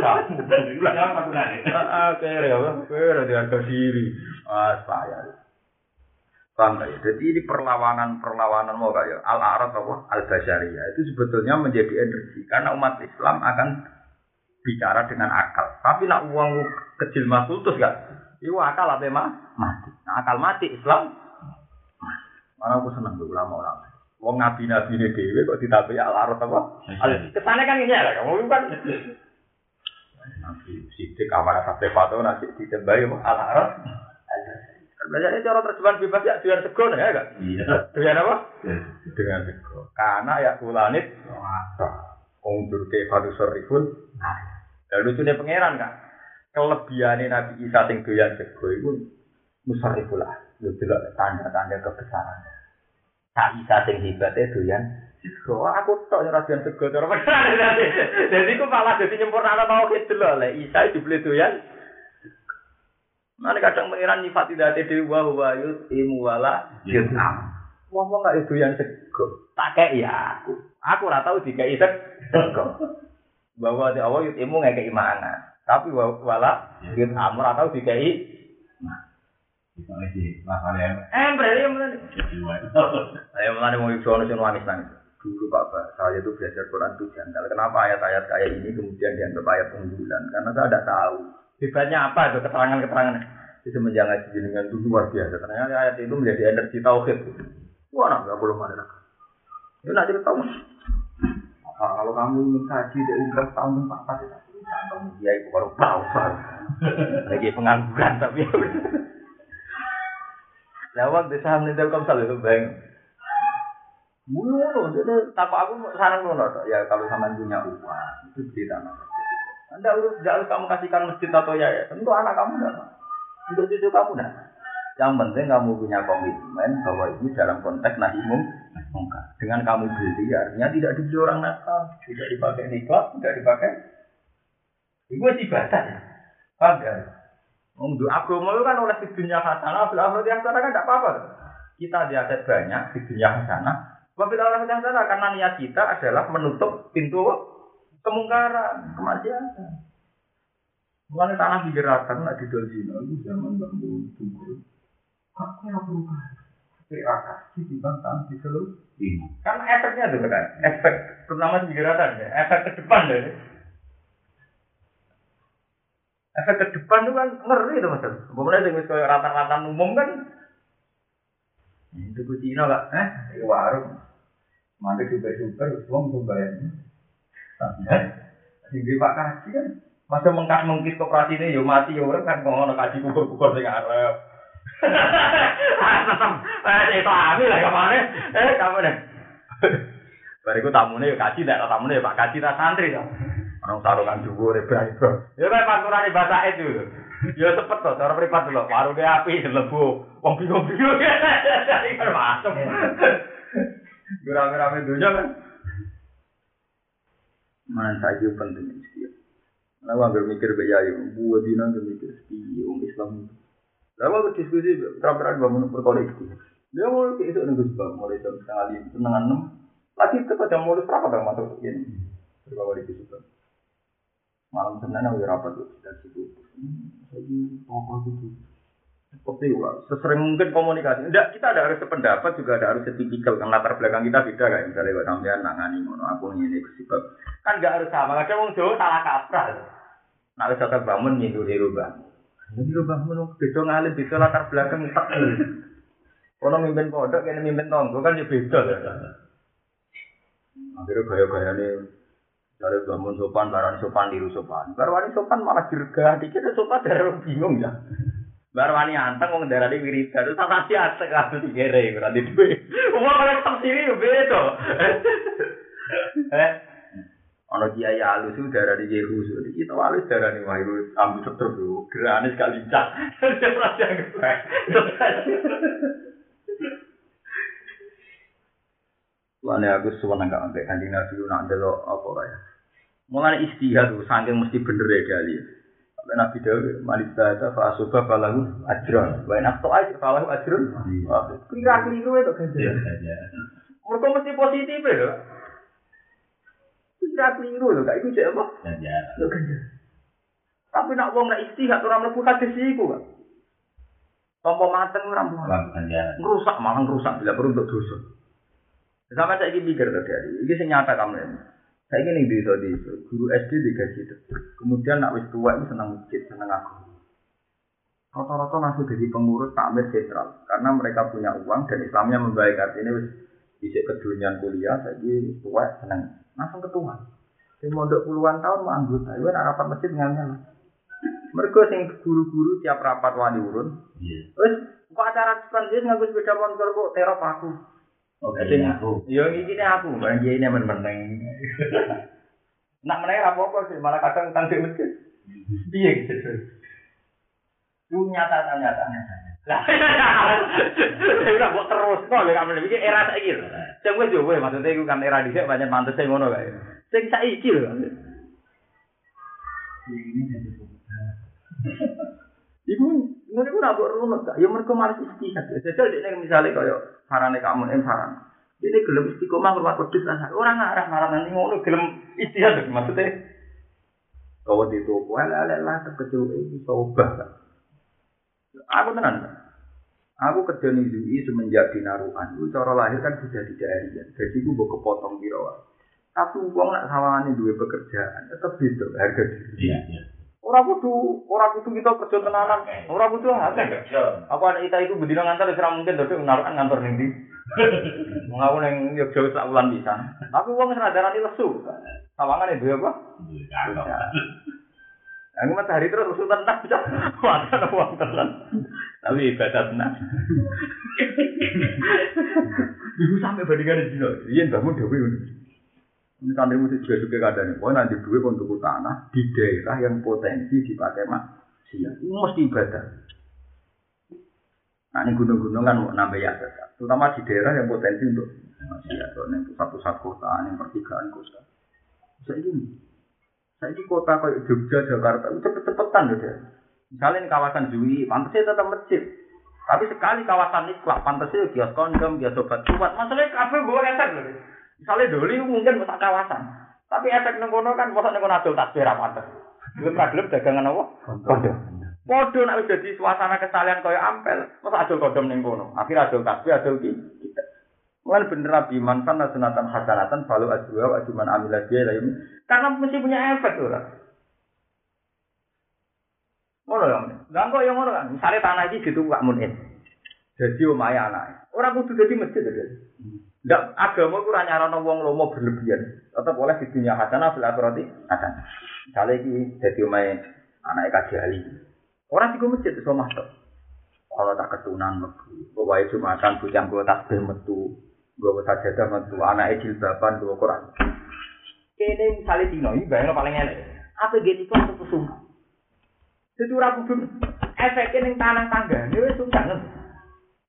Kamu. Nanya? Ah kere apa? Kere di harga diri. Ah saya. Paham ya? Jadi ini perlawanan-perlawanan mau kayak al-arad apa? Al-basyariyah itu sebetulnya menjadi energi karena umat Islam akan bicara dengan akal. Tapi nak uang kecil masuk terus gak? Itu akal apa mah? Mati. Nah, akal mati Islam. Mana aku seneng tuh ulama-ulama. Wong nabi-nabi ini dewe kok ditapi al-arad apa? Al Kesannya kan ini ya, kamu kan Nabi Sidik amanah sampai patung nanti ditembai al-arad. Belajarnya cara terjemahan bebas ya dengan sego ya kan? Iya. Dengan apa? Dengan sego. Karena ya kulanit Ungdur ke fadu sorifun. Dan lucunya pangeran kan. Kelebihannya Nabi Isa sing doyan sego itu musariful lah. Lu tanda-tanda kebesaran. Sak Isa sing hebatnya doyan sego. Aku tok ora doyan sego cara pangeran. Jadi ku malah jadi nyempurnakno tauhid delok le Isa dibeli doyan Mana kadang pengiran nyifat tidak ada dewi wa wa yut imu wala yutam. Wong wong nggak itu yang sego. Tak kayak ya aku. Aku ora tahu jika itu sego. Bahwa di awal yut imu nggak mana. Tapi wa wala yutam ora tahu jika i. Misalnya sih, lah kalian. Eh berarti yang mana? Jiwa. Saya mana mau ikut orang nangis nangis. Dulu Pak, saya itu belajar Quran itu janggal. Kenapa ayat-ayat kayak ini kemudian dianggap ayat unggulan? Karena saya tidak tahu. Hebatnya apa itu keterangan-keterangan itu menjangan jenengan itu luar biasa. Ternyata ayat itu menjadi energi tauhid. Wah, nak nggak boleh mana Itu cerita tahu. Kalau kamu ingin kaji dari umroh tahun empat empat kamu dia itu baru tahu. Lagi pengangguran tapi. Lewat desa meninggal kamsal itu bang. Mulu, jadi tanpa aku saran lu ya kalau sama punya uang itu beli tanah. Anda harus tidak harus kamu kasihkan masjid atau yayasan tentu anak kamu dah. Untuk cucu kamu dah. Yang penting kamu punya komitmen bahwa ini dalam konteks nahi mungkar. Dengan kamu beli artinya tidak dibeli orang nakal, tidak dipakai nikah, tidak dipakai. Itu ibadah ya. Paham ya? Untuk agama itu kan oleh di dunia hasanah, bila akhirat yang sana kan tidak apa-apa. Kita di aset banyak di dunia hasanah. Wabil akhirat yang sana karena niat kita adalah menutup pintu kemungkaran, kemaksiatan. Mulane tanah digerakan nak didol zina itu zaman Mun tunggu. Aku ora perlu Kira di timbang tanah di seluruh Karena efeknya itu kan, efek terutama digerakan ya, efek ke depan deh. Efek ke depan itu kan ngeri itu mas. Kemudian dengan kayak rata-rata umum kan, itu kucino gak? Eh, itu warung. Mandek juga super, uang tuh bayarnya. Sehingga Pak Kaji kan, masa mengkas mengkis koperasi ini, yo mati yo orang kan ngono kaji kukur-kukur sing arep. Tetep, eh itu ami lah kemana? Eh kamu deh. Bariku tamune yo kaji, tidak tamune Pak Kaji tak santri dong. Orang sarungan dhuwur bro. Ya kan panturane bahasa itu. Ya cepet to, cara privat dulu. Warunge api lebu. Wong bingung-bingung. Kan masuk. Rame-rame dunia kan. Mana saja penting sih. Nah, aku mikir biaya, buat dina mikir sih, orang Islam. Lalu diskusi terang-terang bangun perkoleksi. Dia mau ke itu nunggu sebab mulai jam setengah lima, setengah enam. Lagi tepat jam mulai berapa bang masuk ini? Perkoleksi juga. Malam senin aku rapat tuh dari situ. Lagi apa gitu? Seperti itu Sesering mungkin komunikasi. Tidak, kita ada harus sependapat juga ada harus setipikal. Karena latar belakang kita beda kayak misalnya kalau sampean nangani ngono aku ini sebab kan nggak harus sama. Kadang wong Jawa salah kaprah. Nah, wis tetep bangun nyindu di rubah. Ini rubah menung beda ngalim beda latar belakang tak. Ono mimpin pondok kene mimpin tonggo kan ya beda ya. Akhirnya gaya-gaya nih dari bangun sopan, barang sopan, diru sopan. Barwani sopan malah dirgah, dikira sopan dari bingung ya. Barwani anteng wong darah di wiridan, terus tak sih asek kabeh dikere berarti duwe. Wong kalian tak sini beda. Eh. Ono kiai alus itu darah di Yehu, kita alus darah di Wahiru, ambil seter dulu, gerane sekali cak. Raja geprek. Lane aku suwen nggak ambek kanjeng Nabi nak delok apa ya. Mulane istihad tuh saking mesti bener ya kali. Sampai Nabi Dawud, Malik Dada, Fa'asuba, Falahu, Ajron. Wa enak to'a, Falahu, Ajron. Kira keliru itu kan. saja. Mereka mesti positif ya. Kira keliru itu, itu cek apa? Saja. Itu ganjar. Tapi nak wong nak istihad, orang mlebu hadis iku kan. Tompo mateng orang mlebu. Jalan. Ngerusak, malah ngerusak, bila perlu untuk dosa. Sama saya ini mikir tadi, ini sing nyata kamu ini. Saya ini di di guru SD digaji tetap. Kemudian nak wis tua itu senang masjid, senang aku. Rata-rata langsung jadi pengurus takmir sentral karena mereka punya uang dan Islamnya membaik artinya wis bisa kedunian kuliah, ini tua senang langsung ketua. Sing mondok puluhan tahun mau anggota, itu rapat masjid nggak lah. Mereka sing guru-guru tiap rapat wali urun, Iya. wis kok acara sepan dia nganggo sepeda motor kok terop aku. Oke, Sing ini aku. Yo iki ne aku, barang dia ini meneng. Nak meneh ra apa-apa sih, malah kadang utang di masjid. Piye gitu. Itu nyata ta nyata nyata. Lah, saya udah buat terus kok lek kamu iki era saiki lho. Sing wis yo wis maksudnya iku kan era dhisik pancen pantes sing ngono kae. Sing saiki lho. Ini jadi Iku iku ora mbok runut. Ya mergo males istihad. Jajal dekne misale kaya sarane kamu em saran. Ini gelem istiqomah ngurmat wedhus asal. Ora ngarah marah nanti ngono gelem istihad maksudnya. Kau di toko, ala lah terkejut ini sobah. Aku tenan. Aku kerja nih UI semenjak di Naruhan. Itu cara lahir kan sudah di daerah. Jadi gue mau kepotong di rawa. Tapi uang nak sawangan dua pekerjaan tetap gitu harga diri. Iya, iya. Orang kudu, orang kudu kita kerja tenanan. Orang kudu ada. Aku anak kita itu bedino ngantor wis ora mungkin tapi naruhan ngantor ning ndi. Wong aku ning Yogyakarta sak wulan bisa. Tapi wong wis radarani lesu. Sawangane duwe apa? Kakak. Aku matahari terus lesu tenan bisa. Wadah uang tenan. Tapi ibadah tenan. Ibu sampai bandingan di sini. Iya, bangun dewi ini. Ini santri musik juga juga kadang. Pokoknya nanti duit untuk tanah di daerah yang potensi dipakai maksiat. Ini mesti ibadah. Nah, ini gunung-gunung kan mau nambah ya. Terutama di daerah yang potensi untuk maksiat. Soalnya pusat-pusat kota, yang pertigaan kota. Saya ini, saya ini kota kayak Jogja, Jakarta, itu cepet-cepetan loh dia. Misalnya ini kawasan Jui, pantasnya tetap masjid. Tapi sekali kawasan ini, pantasnya kios kondom, kios obat kuat. Masalahnya kafe gue efek loh. Misalnya doli mungkin besar kawasan. Tapi efek nengkono kan, masa nengkono adol tasbih rapantes. Gelem ra gelem dagangan apa? Kondom. Podo nek wis dadi suasana kesalian kaya ampel, masa adol kondom ning kono. Akhir adol tasbih, adol ki. Mulai bener Nabi mantan sunatan hasanatan falu ajwa wa ajuman amilah dia lain. Karena mesti punya efek lah. Ngono ya. Lah kok yang ngono kan. Misale tanah iki Pak Munin. Jadi omahe anake. Ora kudu dadi masjid ya. Ndak agama ku ora nyarana wong lomo berlebihan. Tetep oleh di dunia hasanah fil akhirati hasanah. Misale iki dadi omahe anake kaji ali. Ora digo masjid iso masuk. Kalau tak ketunan bawa jumatan bujang gue tasbih metu, gue sajadah metu, anak jilbaban gue Quran. Kene misalnya dino, ini bayangnya paling enak. Apa gini kok untuk kesungguh? Jadi orang kudu efeknya ning tanah tangga, ini kan?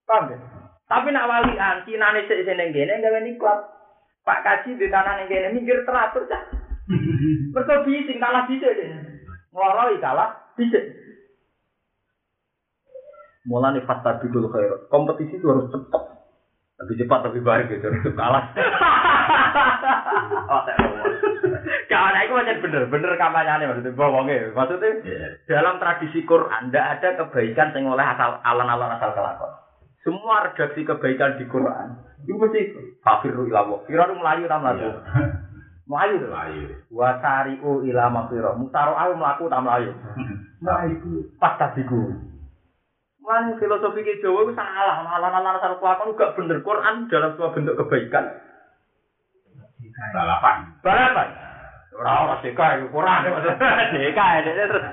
Paham ya? Tapi nak walian, Cina nih sih sini gini, gak ini klub. Pak Kaji di tanah ning gini, minggir teratur cah. Mereka bising kalah bisa deh. Ngeloroi kalah bisa. Mulai fakta bidul khair. Kompetisi itu harus cepat. Lebih cepat lebih baik gitu. Harus kalah. oh, ngomong. Kawan aku macam bener, bener kampanye maksudnya bohongnya. Maksudnya dalam tradisi Quran tidak ada kebaikan yang oleh asal alan-alan asal kelakon. Semua redaksi kebaikan di Quran itu mesti fafiru ilawo. Kira melayu tak melayu. Melayu tuh. Melayu. Wasari'u ila mafiro. Musaro'au melaku tak melayu. Melayu. Pas tadiku. Mulane filosofi ke Jawa itu salah, malah-malah asal kelakon gak bener. Quran dalam sebuah bentuk kebaikan. Balapan. Balapan. Ora ora seka iku Quran. Seka terus.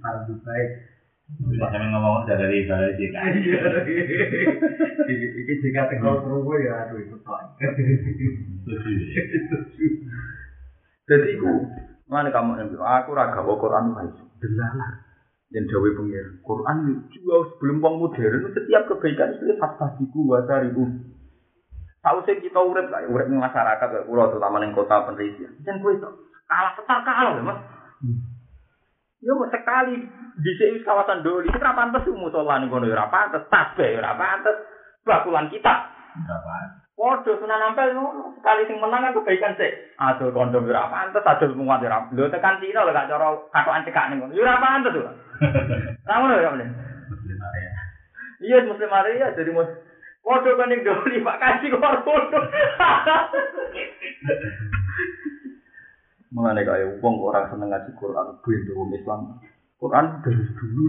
Paling baik. Bisa sampe ngomong dari dari sih kan. Iki jika tegal kerungu ya aduh itu pak. Jadi iku mana kamu yang bilang, aku raga bawa Quran baik. Delalah. Dan dawe pengiran. Quran juga sebelum wong modern setiap kebaikan itu fasadiku wasariku. Tahu sih kita urip lah, urip ning masyarakat pulau terutama ning kota penelitian. Dan kowe itu kalah setar kalah Mas. Ya mau sekali di sini kawasan doli, itu ora pantes musola ning kono ya ora pantes, tasbih ya ora pantes, bakulan kita. Berapa? Waduh, sunan ampel ngono. Sekali sing menang kan kebaikan sih. Aduh, kondom ora pantes, aduh muat ya ora. Lho tekan Cina lho gak cara katokan cekak ning ngono. Ya ora pantes lho. Ra ngono ya, Men. Muslim area. Iya, muslim Maria jadi mus. Waduh kan ning doli Pak kasih kok Mengenai kayak wong orang seneng ngaji Quran, bintu wong Islam. Quran dari dulu.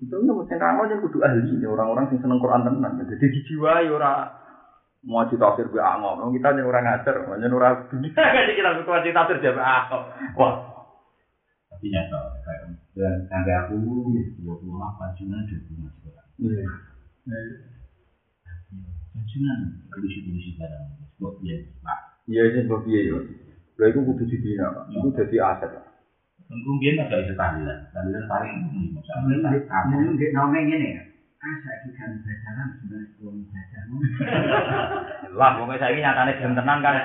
Itu nggak mesti kamu yang kudu ahli ini orang-orang yang seneng Quran tenan. Jadi dijiwai ora mau cerita tafsir gue angom. Kita yang orang ngajar, hanya orang dunia kan kita butuh cerita tafsir dia angom. Wah, Tapi nyata, dan sampai aku dua puluh delapan junan dua puluh masih kurang. iya. Junan kondisi-kondisi barang. Sebab dia pak. Iya ini iya ya. Lha iku kudu dibina, Pak. Iku dadi aset. Pak. Kemudian agak bisa tahlilan. Tahlilan paling umum. Misalnya, Mungkin di nomeng ini ya. Ah, saya kan bacaran sebenarnya belum baca. Lah, wong saiki nyatane gelem tenan kan.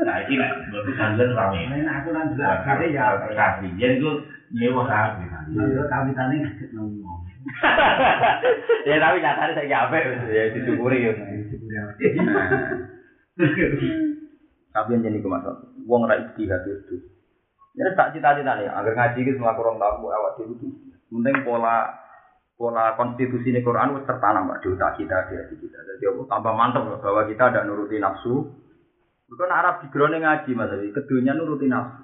Nah, ini lah. Berarti tahlilan rame. Lain aku kan jelas kali ya. Kasih. Jadi itu nyewa. Lalu kami tadi ngasih ngomong. ya tapi nyatane saiki apik ya disyukuri ya. Tapi yang jadi masalah, wong ra istihad itu. Ya tak cita-cita nih, agar ngaji itu semua kurang tahu awak itu. Penting pola pola konstitusi ini Quran wis tertanam Pak, di otak kita di hati kita. Jadi aku tambah mantap loh bahwa kita ada nuruti nafsu. Bukan Arab digrone ngaji Mas, tapi keduanya nuruti nafsu.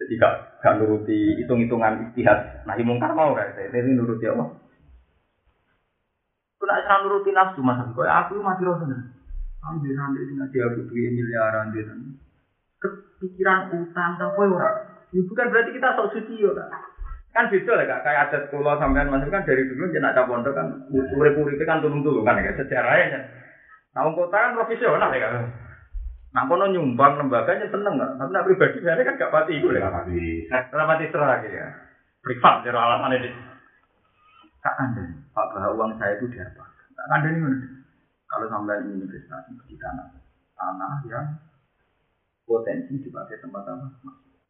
Jadi gak, gak nuruti hitung-hitungan istihad. Nah, mungkar mau kan? Ini nuruti apa? Kena cara nuruti nafsu Mas, kok aku mati rasa Ambil nanti sing ngaji aku duwe miliaran dia Kepikiran utang ta kowe ora. Ya bukan berarti kita sok suci ora. Kan beda lah kak, kayak adat kula sampean Mas kan dari dulu jenak cap pondok kan urip-uripe kan tulung-tulung kan ya sejarahnya. Nah, wong kota kan profesional ya kan. Nah, kono nyumbang lembaganya seneng nggak? Tapi nak pribadi biasanya kan gak pati itu ya. Tapi Ora pati serah ya. Privat jero alasan ini. Kak Anda, Pak bahwa uang saya itu diapa? Kak Anda ini mana? Kalau sampai ingin investasi di tanah, tanah yang potensi dipakai tempat apa?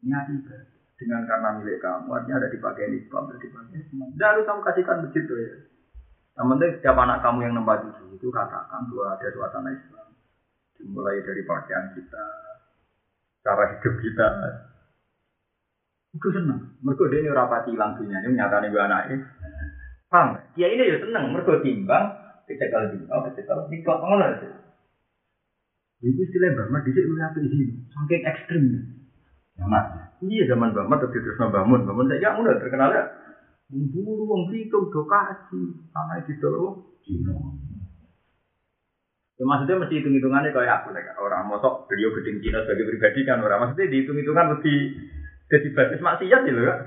Niat ibadah. Dengan karena milik kamu, artinya ada dipakai di ada dipakai semua. Tidak harus kamu kasihkan begitu ya. Yang penting setiap anak kamu yang nembak itu katakan bahwa ada suasana Islam. Dimulai dari pakaian kita, cara hidup kita. Itu seneng. Mereka dia ini rapati hilang ini menyatakan ibu anaknya. Paham? Ya ini ya seneng. Mereka timbang, kecekal timbang, kecekal timbang, ngono aja. Itu istilah Bama di sini apa sini? Saking. Jamat. Iya zaman Bama tapi terus Bamun. Bamun saya udah terkenal ya. Buru wong Blitung do kaji, sama di. Cina. Ya maksudnya mesti hitung-hitungannya kayak aku nek orang mosok beliau gedeng Cina sebagai pribadi kan orang maksudnya dihitung-hitungan lebih jadi basis maksiat gitu kan.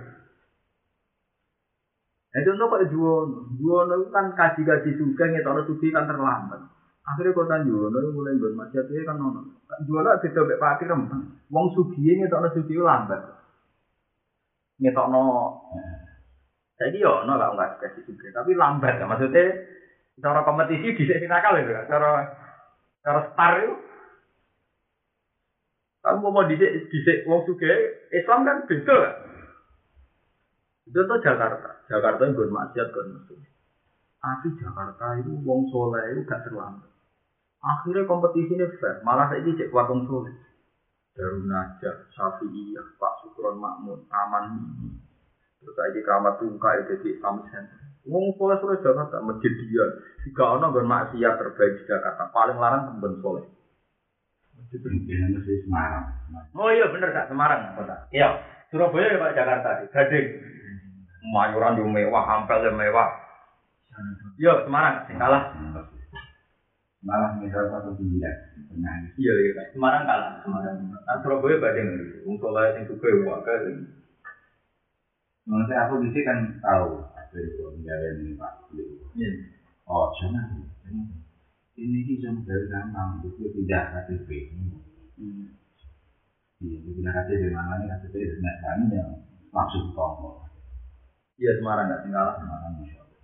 Nah contoh kok Juwono, Juwono itu kan kaji-kaji suka ngetokno suci kan terlambat. Akhirnya kota Juwono itu mulai bermaksiat itu kan nono. Juwono beda bek pakir rempeng. Wong sugi ngetokno suci lambat. Ngetokno Jadi yo, no lah nggak kasih juga, tapi lambat ya. Maksudnya cara kompetisi di sini nakal itu, kan? cara cara star itu. Kamu mau di di wong suge Islam kan kan? Itu tuh Jakarta, Jakarta itu maksiat kan musuh. Tapi Jakarta itu wong soleh itu gak terlambat. Akhirnya kompetisi ini fair, malah saya cek kuat wong soleh. Darun Najah, Syafi'iyah, Pak Sukron Makmun, Aman Mini, Terus lagi keramat tungkai jadi Islamic Center. Wong soleh soleh Jakarta masjid dia. Jika gon maksiat terbaik di Jakarta paling larang temben soleh. Ini mesti Semarang. Oh iya bener kak Semarang kota. Iya Surabaya ya Pak Jakarta di Gading. Mayuran yang mewah, ampel yang mewah. Iya Semarang sing kalah. Malah misal satu sembilan. Tengah. Iya iya Pak. Semarang kalah. Semarang. Nah Surabaya Gading. Wong soleh sing suka wah kan. Saya aku di sini kan tahu ada itu menjalin ini Pak. Iya. Oh, jangan. Ini sih cuma dari gampang, itu tidak KTP. Hmm. Iya, itu tidak KTP mana nih KTP dengan kami yang maksud tongkol. Iya Semarang nggak tinggal Semarang masya Allah.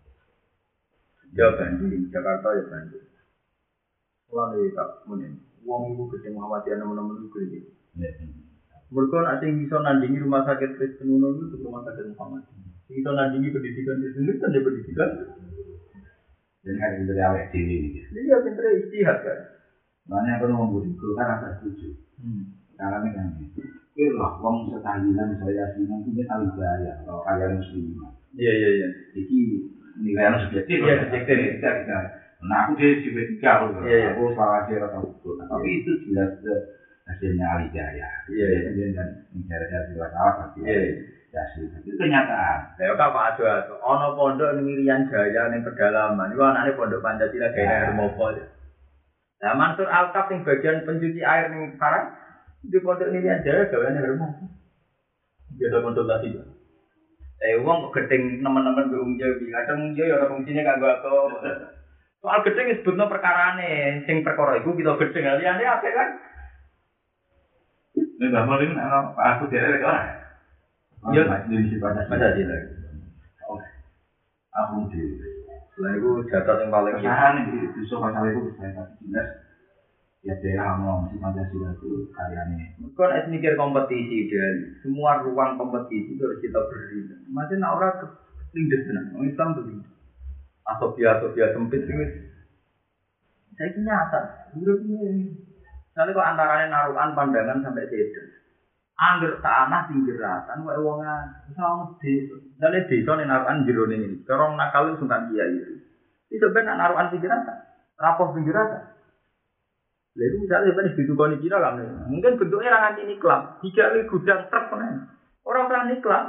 Ya Bandung, Jakarta ya Bandung. Nih tak mungkin, uang ibu gede Muhammadiyah teman-teman itu gede. Ya, Mereka sing bisa nandingi rumah sakit Kristen ngono itu rumah sakit Muhammad. Bisa nandingi pendidikan Kristen itu kan ya pendidikan. Jadi kan itu dari awet diri ini. Iya pinter istihad kan. Makanya aku mau budi kan rasa setuju. Hmm. Karena ini kan itu. Kira lah, wong setahlilan saya sinan itu dia tahu gaya kalau kalian muslim. Iya iya iya. Jadi nilai subjektif. Iya, subjektif. Tidak, tidak. Nah aku dari sifat tiga aku. Iya, iya. Aku salah sih atau betul. Tapi itu jelas eh, hasilnya alijaya. Iya, iya. Kan mencari hasil salah pasti. Iya, iya. Hasil itu kenyataan. Ya kok Pak Ado Ado, ono pondok ning Irian Jaya ning pedalaman. Iku anake pondok Pancasila gawe air mopo. Nah, Mansur Alkaf sing bagian pencuci air ning Parang, di pondok Jaya gawe air mopo. Dia ada konsultasi. Eh, wong kok gedeng teman-teman mbek Ung Jawi, kadang Ung Jawi ora fungsine kanggo aku. Soal gedeng disebutno perkarane, sing perkara iku kita gedeng liyane akeh kan. Ini Mbak Mul ini ana Pak aku dia ada orang. Iya. Dari si Pancasila. Pancasila. Oke. Aku di Lah iku data sing paling Perusahaan di Duso Pancasila itu kasih jelas. Ya daerah ngomong si Pancasila itu karyanya. Kon es mikir kompetisi dan semua ruang kompetisi itu harus kita beri. Masih nak ora kelindes tenan. Wong Islam gitu. Asofia asofia sempit itu. Saya ini nyata. Urip ini. Soalnya kok antaranya naruhan pandangan sampai sedan. Angger tanah pinggir ratan, wae wongan. Sama desa. Soalnya desa nih naruhan jero ini. Corong nakal itu sungkan kiai itu. Itu benar naruhan pinggir ratan. Rapoh pinggir ratan. Lalu misalnya kan di tukang kira kan, mungkin bentuknya orang anti niklam, tiga kali gudang truk kan, orang orang niklam,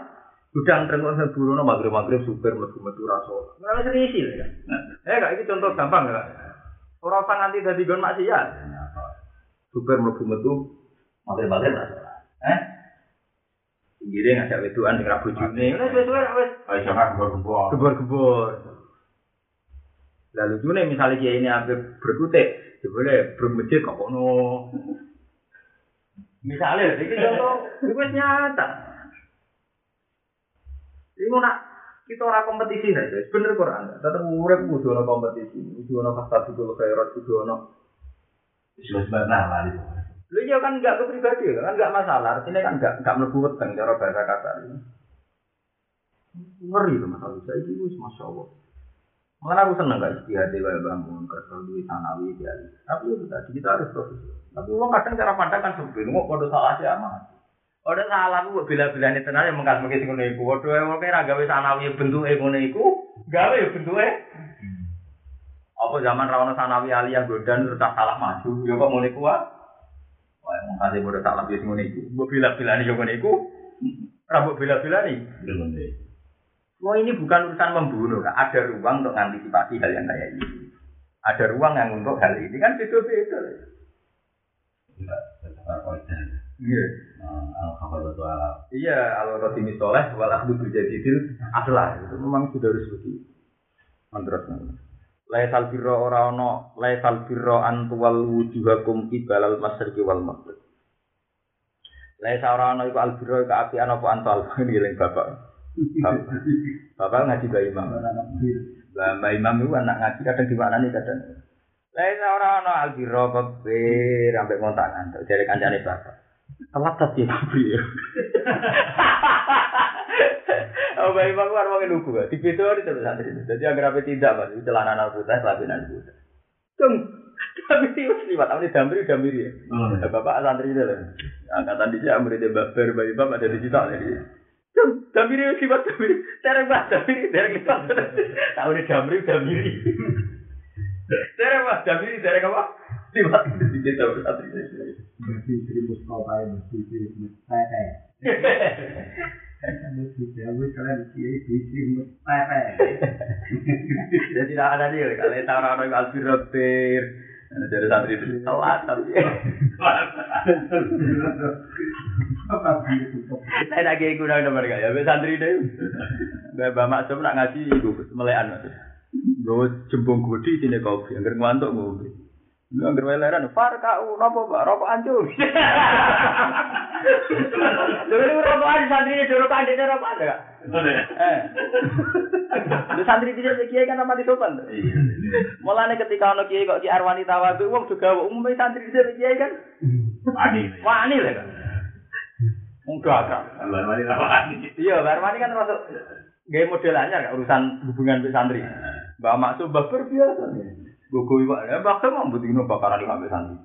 gudang truk nggak buru no maghrib maghrib super metu metu raso, nggak serius sih kan, eh kak ini contoh gampang kan, orang orang anti dari gon maksiat, super metu metu maghrib maghrib raso, eh, pinggirnya ngajak weduan di rabu juni, wes wes wes wes, Ayo siapa gembor-gembor. gebor gebor, lalu juni misalnya dia ini ambil berkutik, boleh bermasjid kok kono. Misalnya, ini contoh, itu nyata. Ini nak kita ora kompetisi nih, guys. Bener Quran. Tetap urip kudu ana kompetisi, kudu ana fastabiqul khairat, kudu ana. Sudah sebentar lah itu. Lu iya kan enggak ke kan enggak masalah. Artinya kan enggak enggak mlebu weteng cara bahasa kasar. Ngeri tuh masalah saya itu masya Allah. Makanya aku seneng gak istihad dewa bangun kerja duit tanawi dia. Tapi itu tadi kita harus profesional. Tapi uang kadang cara pandang kan sempit. Mau kode salah sih aman. Kode salah aku bila-bila ini tenar yang mengkas mengkis ngono iku. Kode yang kira gawe sanawi bentuk ngono iku, gawe bentuknya. Apa zaman rawono sanawi aliyah godan terus salah maju. Ya kok ngono iku ah. Wah, mau kasih bodoh salah biasa ngono iku. Mbok bila-bila nih ngono iku. Rambut bila-bila nih. Belum deh. Wah ini bukan urusan membunuh, Kak. ada ruang untuk mengantisipasi hal yang kayak ini. Ada ruang yang untuk hal ini kan beda-beda. Iya. Itu alam. Iya, kalau roti misoleh, wal ahdu bijadidil adalah itu memang sudah harus begitu. Mantras. Laisal birro ora ono, laisal birro antuwal wujuhakum ibalal masyriqi wal maghrib. Laisa ora ono iku al birro iku api ana apa antal ini eling bapak. Bapak, ngaji Mbak Imam. Mbak Mbak Imam itu anak ngaji kadang dimaknani kadang. Laisa ora ono al birro kebir sampai ngontakan dari kancane bapak. Telat tadi ya. Oh, bayi bangku harus pakai lugu ya. Di video ini terus santri. Jadi agar apa tidak mas, itu celana anak putih, lapisan putih. Tung, tapi itu seliwat. Apa ini damri damri ya? Bapak santri itu lah. Angkatan di sini amri dia baper bayi bapak ada di situ damri itu seliwat damri. Tereng mas damri, tereng kita. Tahu ini damri damri. Tereng mas damri, tereng apa? Seliwat di situ santri. Berarti seribu sekolah berarti seribu pepe. Mesti jauh kalian kiai bisi pepe. Jadi tidak ada nih, kalau tahu orang orang jadi santri itu telat tapi. Saya nak kiai guna nomor gak ya, santri deh. Bapak maksud nak ngaji itu melekan maksud. Gue jembung gudi sini kopi, angker ngantuk ngombe. Lu angker weleran, far kau nopo pak, rokok ancur. Jadi rokok ancur santri ini rokok ancur rokok ada gak? Eh, lu santri tidak kiai kan apa di sopan? Mulane ketika ono kiai kok ki arwani tawadhu wong juga umumnya santri dhisik kiai kan Wani. wani lah kan. Enggak akrab. Luar mari rawani. Iya, Mbak Armani kan termasuk gaya model anyar urusan hubungan santri. Mbak Maksud Mbak biasa. Gogo iwak lah, bakal mau buat ini bakaran di kafe santri.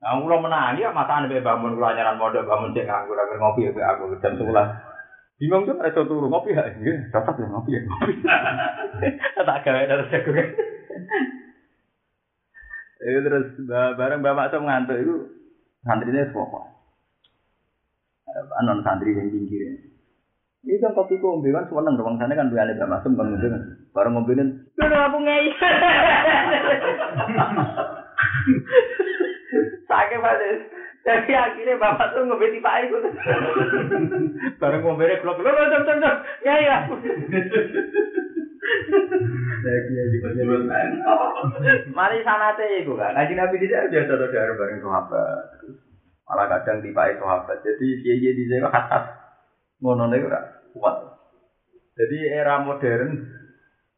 Nah, ulah menang ya, mata anda bangun ulah nyaran mode bangun cek aku dengar ngopi ya, aku jam sebelas. Bingung tuh, ada turun ngopi ya, iya, dapat ya ngopi ya, ngopi. Tak kaya dari saya kan. Eh, terus bareng bapak tuh ngantuk itu, santrinya semua. Anon santri yang tinggi ya. Ini kan kopi kombe kan seneng dong sana kan dua Mbak Masem bang ngombe kan. Bareng ngombe kan. Dulu aku ngei. Sakit banget. Jadi akhirnya bapak tuh ngombe tipe itu. Bareng ngombe deh blok blok blok blok blok. Ya ya. Mari sanate iku kan. Ngaji Nabi tidak biasa saudara bareng sahabat. Malah kadang tipe sahabat. Jadi kiai kiai di sana khas ngono niku ora kuat. Jadi era modern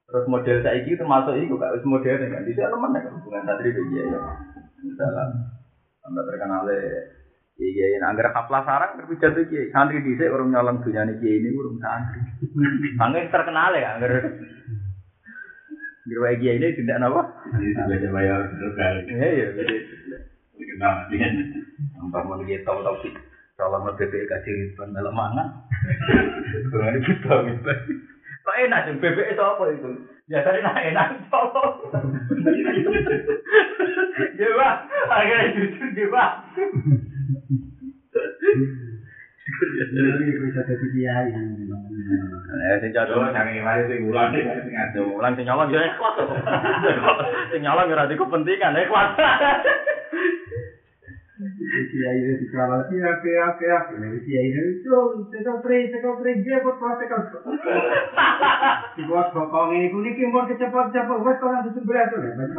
terus model saiki termasuk iku gak wis modern kan. Dhisik nemen kan hubungan santri be kiai ya. Misalnya anda terkenal kiai kiai anggar haflah sarang berbicara kiai santri dhisik urung nyolong dunyane kiai ini urung santri. Angger terkenal ya angger Gerwa kiai ini tidak apa? Jadi sudah bayar berkali. Iya iya. jadi Kenal dia. Tambah mau dia tahu tahu sih. Kalau mau BPK kasih dalam mangan. Kurang ini kita gitu. Enak sih BPK itu apa itu? Biasanya enak enak apa? Ya pak, akhirnya jujur dia pak. Eh, sing jatuh. Terus yang ini mari sing ulang sing ngaco. Ulang sing nyolong ya ikhlas. Sing nyolong ya ada kepentingan ikhlas. decía y registraba así, a que, a que, a que, me decía y registró, y se cao tres, se cao tres, llevo, pues se cao Si vos sopón y con el kimbor que se pasa, se pasa, pues con la sumbre a tole, pues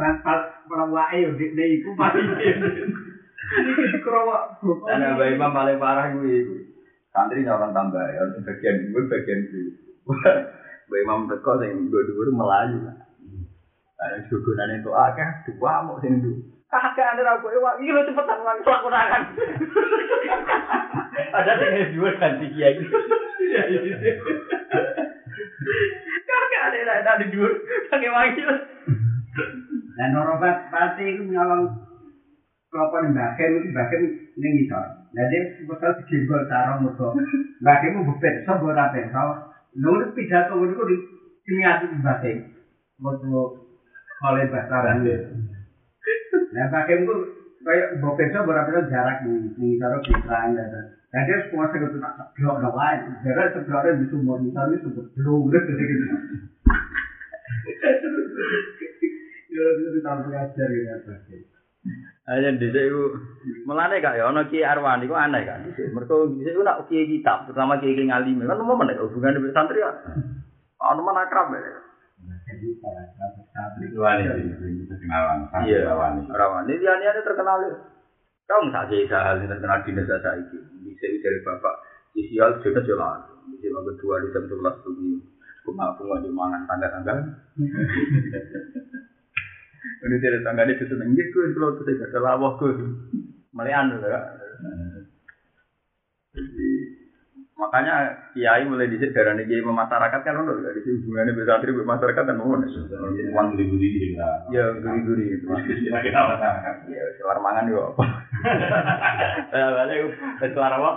paling parah gue itu. Santri nggak akan tambah ya, bagian gue bagian sih. Baik mah berkos yang dua-dua melaju. Ada sugunan itu akeh, dua mau sendu. kagak ada aku wah, ini lo cepetan lagi pelak kurangan ada yang heavy work kan sih ya kagak ada lah ada di dur pakai wangil dan norobat pasti itu nyolong kelopak bagian, bahkan itu bahkan ini gitu nah dia sebetulnya si jembol sarong itu bahkan itu bupet sebuah rapi tau nurut pidato itu di kimiatu di bahkan waktu kalian bahkan Lah pakai mungkin kayak bawa besok berapa itu jarak nih, nih jarak pisang dan dan dan dia semua segera tuh nak blok dong lain, jaga segera di sumur misalnya sumur blok gitu gitu. Ya, itu tampil aja gitu ya, pasti. Ayo dhisik iku melane gak ya ana Ki Arwan iku aneh kan. Mergo dhisik ku nak Ki kitab, pertama Ki ngalim. Kan mau menek hubungane santri kan. Ono mana akrab ya. Kenalan. Iya, wali. Arwani dia dia terkenal ya. Kau nggak saja hal yang terkenal di desa saya ini. Bisa dari bapak. Isial sudah jelas. Bisa yang kedua di jam sebelas pagi. Bunga bunga di mangan tangga tangga. Ini dari tangga ini seneng gitu. Kalau saya ada lawah gue. Melian ya. Jadi Makanya kiai mulai disit darani kiai memasyarakat kan untuk dari sini hubungannya bisa atribut masyarakat dan mohon. Uang guri-guri ya. Ya guri-guri. Kita Ya selar mangan juga apa. Ya balik selar apa?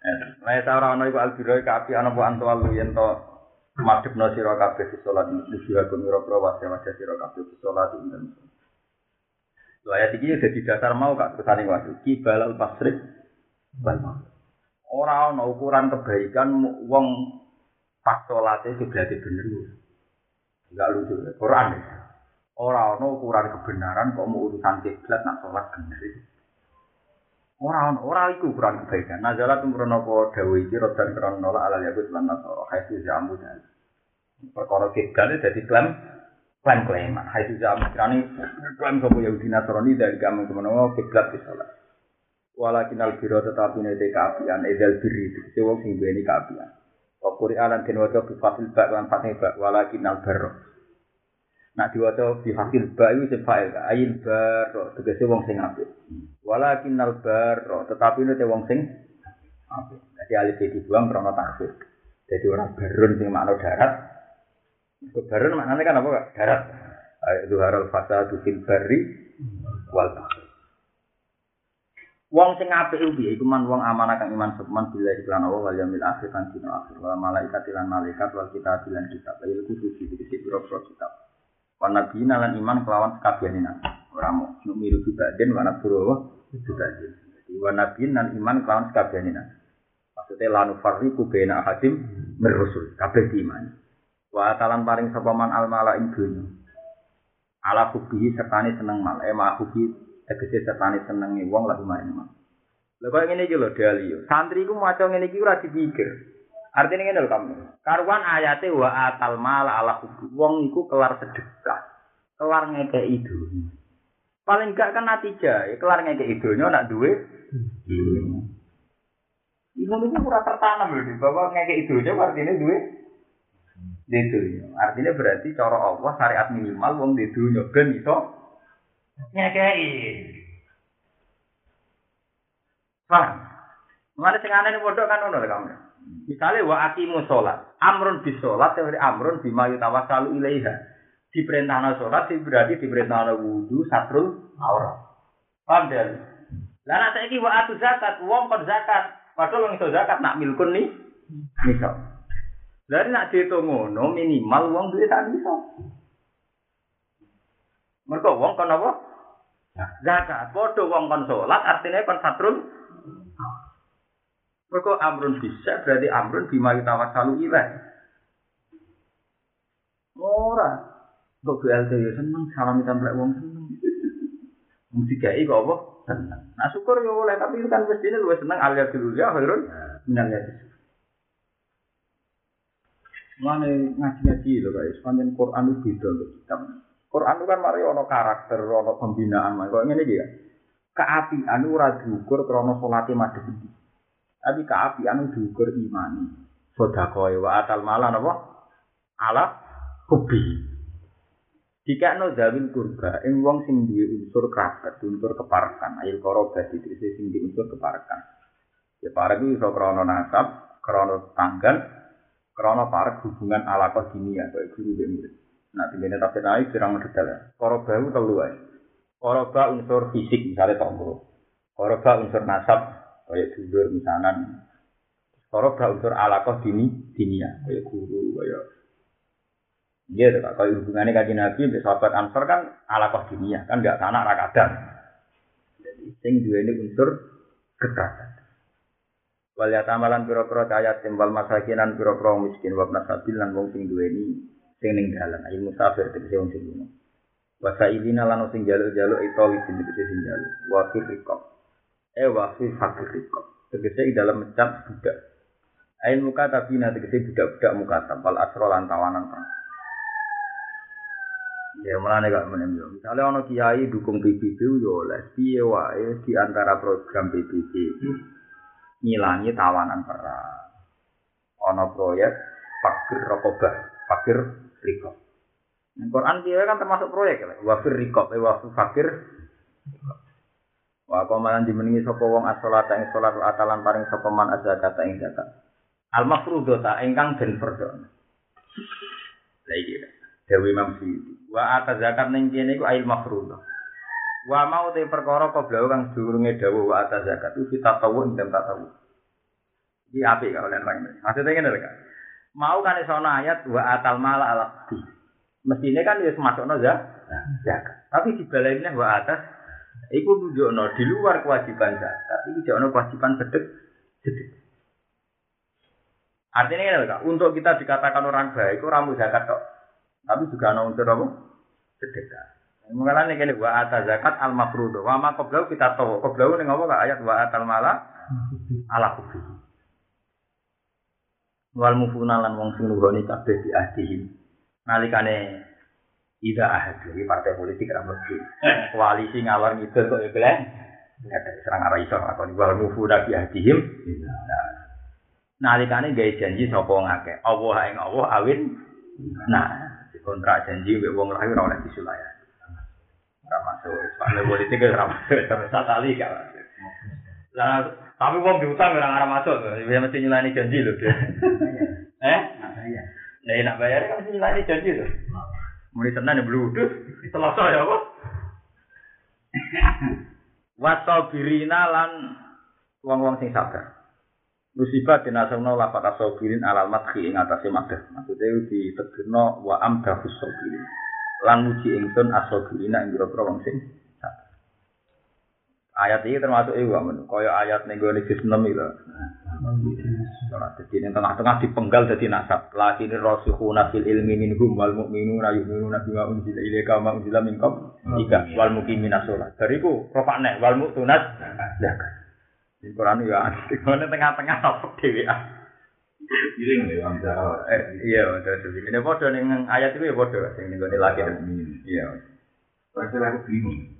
Eh, nah saya orang noy kok albiroy kapi anak buan tua lu yang to madep no siro kapi di sholat di sholat gunung robro wasya wasya siro kapi di sholat Ayat ini jadi dasar mau kak kesana waktu kibalal pasrik bal Ora ana ukuran kebaikan wong pas salate berarti bener. Enggak lucu. Quran ya. Ora ana ukuran kebenaran kok mau urusan kiblat nak salat bener. Ora ana, ora iku ukuran kebaikan. Nazalat umrono apa dawuh iki rodan krono nolak ala yahud lan nasara haitsu jamu dan. Perkara kiblat dadi klaim klaim klaim. Haitsu jamu krani klaim sapa Yahudi Nasrani dari kamu kemenawa kiblat di salat. walakin al biro tetapi nanti kafian edel biri itu wong sing dua ini kafian wakuri alan dan wajah bifasil bak lan fatih bak walakin al biro nak diwajah bifasil bak itu sefail gak ayin biro tegas wong sing apik. Walakin al biro tetapi nanti wong sing apik. Jadi alif e jadi buang karena takfir jadi orang berun sing makna darat. Barun maknanya kan apa gak darat. Ayat duharal fasa dufin bari wal takfir Wong sing apik piye iku man wong amanah kang iman sepeman bila iklan Allah wal yaumil akhir kan dina akhir wal malaikat lan malaikat wal kitab lan kitab ayo kudu sisi biro-biro kitab. Wan nabi lan iman kelawan sekabiane nabi. Ora mau numiru juga den wana buru juga den. Jadi wan nabi lan iman kelawan sekabiane nabi. Maksudnya lanu farriku bena hadim merusul kabeh iman. Wa talan paring sapa man al mala ing dunya. Ala kubihi sertane seneng mal, eh ma tegese setane senenge wong lagi main mah. Lha kok ngene iki lho Dali. Santri ku maca ngene iki ora dipikir. Artinya ngene lho kamu. Karuan ayate wa atal mal ala hubu. Wong iku kelar sedekah. Kelar ngekeki dunya. Paling gak kan natija, kelar ngekeki dunya nak duwe. Iku niku ora tertanam lho, bahwa ngekeki dunya artinya duwe. Itu artinya berarti cara Allah syariat minimal wong di dunya ben iso nyekei. Paham? Mulane sing aneh padha kan ngono kamu. Misale wa aqimu sholat, amrun bis sholat, teori amrun bima yutawassalu ilaiha. Diperintahna sholat, berarti diperintahna wudu, satrul aurat. Paham dan? Lah nek saiki wa atu zakat, wong kon zakat, padahal wong iso zakat nak milkun nih. Misal. Dari nak dihitung ngono minimal wong duwe tak bisa. Mereka wong kon apa? Zakat. Padha wong kon salat artinya kon satrul. Mereka amrun bisa berarti amrun bima tawassalu ilaih. Ora. Kok BLT ya seneng salam templek wong seneng. Wong dikai kok apa? Seneng. Nah syukur ya boleh tapi itu kan mestinya lu seneng alias dulu ya khairun minal yadis. Mana ngaji-ngaji lho guys, panjang Quran itu beda loh kitab. Quran itu kan mari ono karakter, ono pembinaan, kok ngene iki ya. Keapian ora diukur krana salate madhep iki. Tapi keapian diukur imani. Sedekah wa atal malan apa? Ala hobi. Jika no zawil kurba, ing wong sing duwe unsur kerabat, unsur keparakan, ayil korobat itu sing duwe unsur keparakan. Ya para itu iso krono nasab, krono tanggal, krono para hubungan ala dunia, kayak guru dan murid. Nah, tinggalnya tafsir naik kurang detail ya. Koroba itu telu ya. Koroba unsur fisik misalnya tonggo. Koroba unsur nasab kayak dulur misalnya. Koroba unsur alakoh dini dinia kayak guru kayak Iya, yeah, kalau hubungannya kaji nabi, sahabat ansor kan alakoh dinia kan nggak tanah rakadan. Jadi, sing dua ini unsur kekerasan. Wal yatamalan pira-pira ayat timbal masakinan pira-pira miskin wa nasabil lan wong sing duweni sing ning dalan ayo musafir tegese wong sing lunga wa sailina lan sing jaluk-jaluk itu wis tegese sing jaluk wa fi riqab. Eh wa fi fakir riqab. Tegese ing dalam mencap budak. Ayo muka tapi nanti tegese budak-budak muka tampal asro lan tawanan perang Ya mulane gak menem yo. Misale ana kiai dukung PBB yo oleh. Piye wae di antara program PBB ngilangi tawanan perang. Ana proyek fakir rokobah, fakir rikob. Nah, Quran dia kan termasuk proyek ya, wafir rikob, eh wafir fakir. Wa komalan dimeningi sapa wong as-salata ing salat atalan paring sapa man azakata ing zakat. Al mafrudota ingkang den fardhu. Lah iki Dewi Imam Syuuti. Wa ata zakat ning kene iku ail mafruḍah. Wa mau te perkara koblau kang durunge dawuh wa ata zakat itu kita tahu ing tahu. Iki apik kalau lan Maksudnya ngene lho, mau kan iso ayat wa atal mala ala Mestinya kan wis masukno ya. Zakat. Tapi di balainnya wa atas iku nunjukno di luar kewajiban zakat, iki jono kewajiban sedek sedek. Artinya ini kan, untuk kita dikatakan orang baik, itu ramu zakat kok. Tapi juga ada unsur apa? Sedekah. Mengalami ini wa atas zakat al mafrudo. Wa ma qoblau kita tahu. Qoblau ini ngomong ayat wa atal mala ala kubi. Wal mufuna lan wong sing nuruni kabeh di ahdihim. Nalikane ida ahad iki partai politik ra mesti koalisi ngawar ngidul kok ya belen ada serang arah iso lakoni wal mufuna di ahdihim. Nalikane gawe janji sapa ngake Allah ing Allah awin. Nah Kontrak janji mbek wong lain ora oleh disulayani. Ora masuk. Soalnya politik ora masuk. Terus kali gak Lah, tapi wong diutang ora ora masuk. Ya mesti nyulani janji lho dia. Eh? Saya. Ya enak bayar kan mesti nyulani janji lho. Mulai tenan ya bludus. Selasa ya apa? Wasabirina lan wong-wong sing sabar. Musibah dinasabna lapat asabirin alal madhi ing atase madah. Maksudnya ditegirno wa amdahus sabirin. Lan muji ingsun asabirina ing pira wong sing. Ayat ini termasuk iku amun kaya ayat juz 6 iki lho. Ora dadi ning tengah-tengah dipenggal dadi nasab. Lakini rasikhuna fil ilmi minhum wal mu'minuna yu'minuna bima unzila ilaika wa ma unzila minkum. Tiga wal muqimina sholat. Bariku rofakne wal mu'tunat zakat. Di Quran ya. Ngene tengah-tengah apa dhewean. Iring lho antara Eh, iya, betul. Ini padha ning ayat itu ya sing ning gone lagi. Iya. Pasal aku bingung.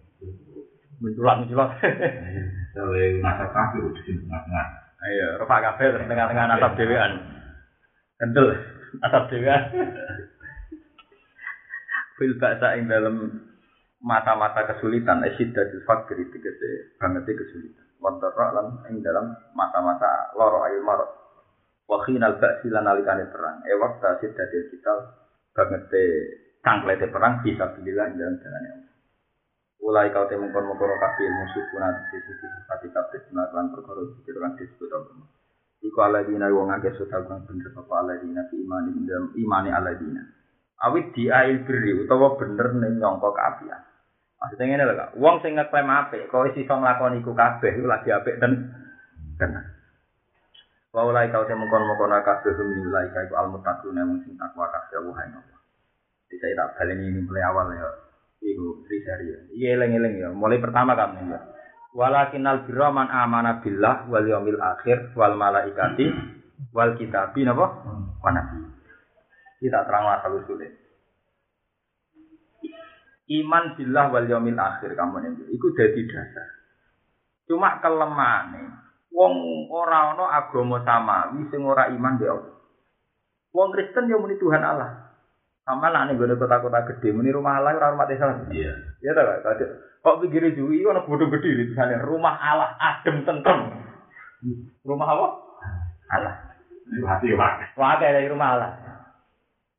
Menculak-menculak. Soalnya masa kafe udah di tengah-tengah. Iya, rofak kabeh terus tengah-tengah nasab dhewean. Kentul nasab dhewean. Fil ba'sa ing dalam mata-mata kesulitan esiddatul fakri tegese banget kesulitan. Wadara lan ing dalam mata-mata loro ayu marot. Wa khinal ba'si lan nalikane perang. E wakta siddatul kita banget tangklete perang bisa ing dalam jalan Allah. Ulai kau temu kon mengkono kabeh musuh punat sisi sisi pati kabeh melakukan perkara itu kan disebut apa. Iku aladina wong akeh sudah kang bener apa aladina fi imani dalam imani aladina. Awit diail beri utawa bener ning nyangka kaapian. Maksudnya ngene lho Kak, wong sing ngeklaim apik kok wis iso nglakoni iku kabeh iku lagi ten tenan. Wa ulai kau temu kon mengkono kabeh humilai iku almuttaquna mung sing takwa kabeh wa hayna. Bisa tak baleni ini mulai awal ya. Iku kriteria. Iya eleng-eleng ya. Mulai pertama kan ya. Walakin al man amana billah wal yaumil akhir wal malaikati wal kitabi napa? Wa. Kita terang asal usulnya. Iman billah wal yaumil akhir kamu nih. Iku jadi dasar. Cuma kelemahane wong ora ana agama samawi sing ora iman be. Wong Kristen yo muni Tuhan Allah. Sama lah nih gue kota-kota gede, muni rumah Allah ora rumah desa. Iya. Ya tak kok. Kok pikir juwi ono bodho gede di sana rumah Allah adem tentrem. Rumah apa? Allah. Hati. Wah, kayak dari rumah Allah.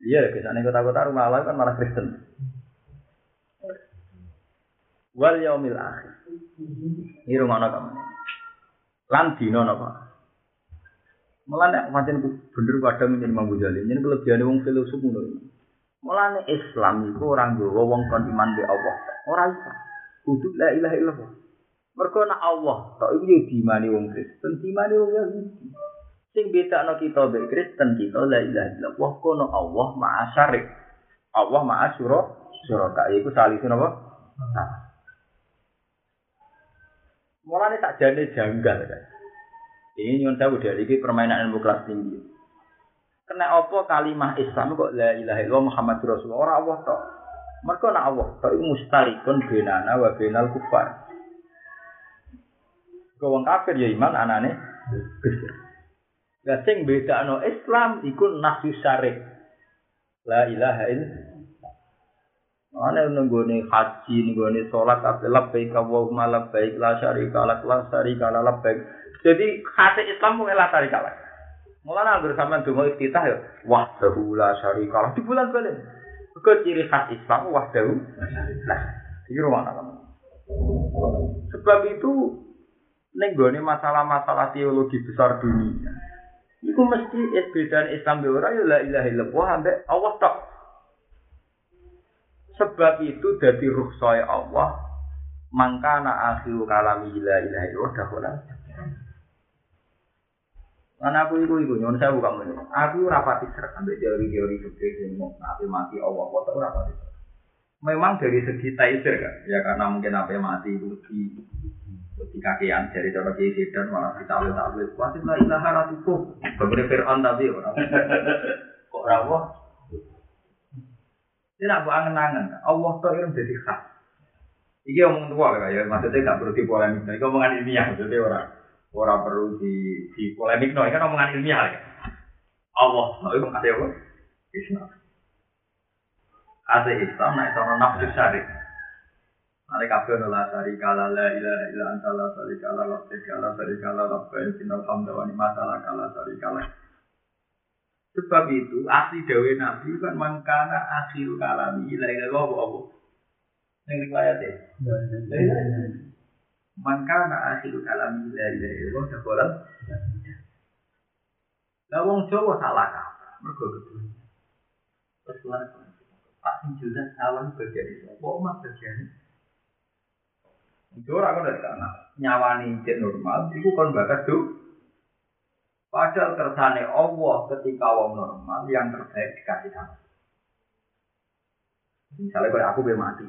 Iya, ke sana kota-kota rumah Allah kan malah Kristen. Wal yaumil akhir. Ini rumah apa kamu? Lan dino napa? Malah nek pancen bener kadang menjadi Imam Ghazali, ini kelebihan wong filosof ngono. Mulane Islam iku ora nggawa wong kon iman be Allah. Ora iso. Kudu la ilaha illallah. Mergo nek Allah tok iku yo dimani wong Kristen, dimani wong Yahudi. Sing bedakno kita be Kristen kita la ilaha illallah kono Allah maha syarik. Allah maha syura syuraka iku salisun apa? Nah. Mulane tak jane janggal kan. Ini nyuwun sewu dari ini permainan ilmu kelas tinggi. Kena apa kalimah Islam kok la ilaha illallah Muhammad Rasulullah ora Allah tok. Mergo nek Allah tok iku mustarikun benana wa benal kufar. Kau wong kafir ya iman anane. Lah sing bedakno Islam iku nafsu syarik. La ilaha illallah. Ana nenggone haji, nenggone salat kabeh labbaik Allahumma labbaik la syarika lak la syarika la labbaik. Jadi khase Islam mung la syarika lak. Mulane anggere sampean donga iftitah ya wahdahu la syarika lah di bulan balen. Kok ciri khas Islam wahdahu la. Iki rumah kamu. Sebab itu nenggone masalah-masalah teologi besar dunia. Iku mesti bedaan Islam be ya la ilaha illallah ambek Allah tok. Sebab itu dari ruh saya Allah, mangkana akhiru kalami la ilaha illallah dahola. Karena aku itu itu nyon saya bukan menyon. Aku rapati serak sampai teori-teori fikih yang mau nabi mati Allah, kok tahu rapati serak. Memang dari segi taisir kan, ya karena mungkin apa mati itu di di kakian dari cara kiai dan malah kita tahu tahu pasti la ilaha ratuku. Berbeda Fir'aun tapi orang kok rawah tidak aku angen-angen. Allah tuh yang jadi khas. Iki omong tua ya, maksudnya nggak perlu dipolemik. Ini omongan ilmiah, maksudnya orang orang perlu di di polemik. No, ini kan omongan ilmiah ya. Allah, itu ada apa? Islam. Ate Islam nek ana nafsu syarif. Ane kabeh ana la syarika la la ilaha illa anta la syarika la la syarika la syarika la rabbana innal hamda wa ni'mata laka la syarika la. Sebab itu asli dawe Nabi kan mangkana akhir kalami la ilaha illallah apa? Ning riwayat e. Mangkana akhir kalami la ilaha illallah dakhala. Lah wong Jawa salah kaprah mergo kedunya. Terus Pak jelas awan bagian itu, apa omah bagian itu? Kan dari sana, nyawani cek normal, itu kan bakat tuh. Padahal kersane Allah ketika wong normal yang terbaik dikasih sama. Misalnya kalau aku be mati,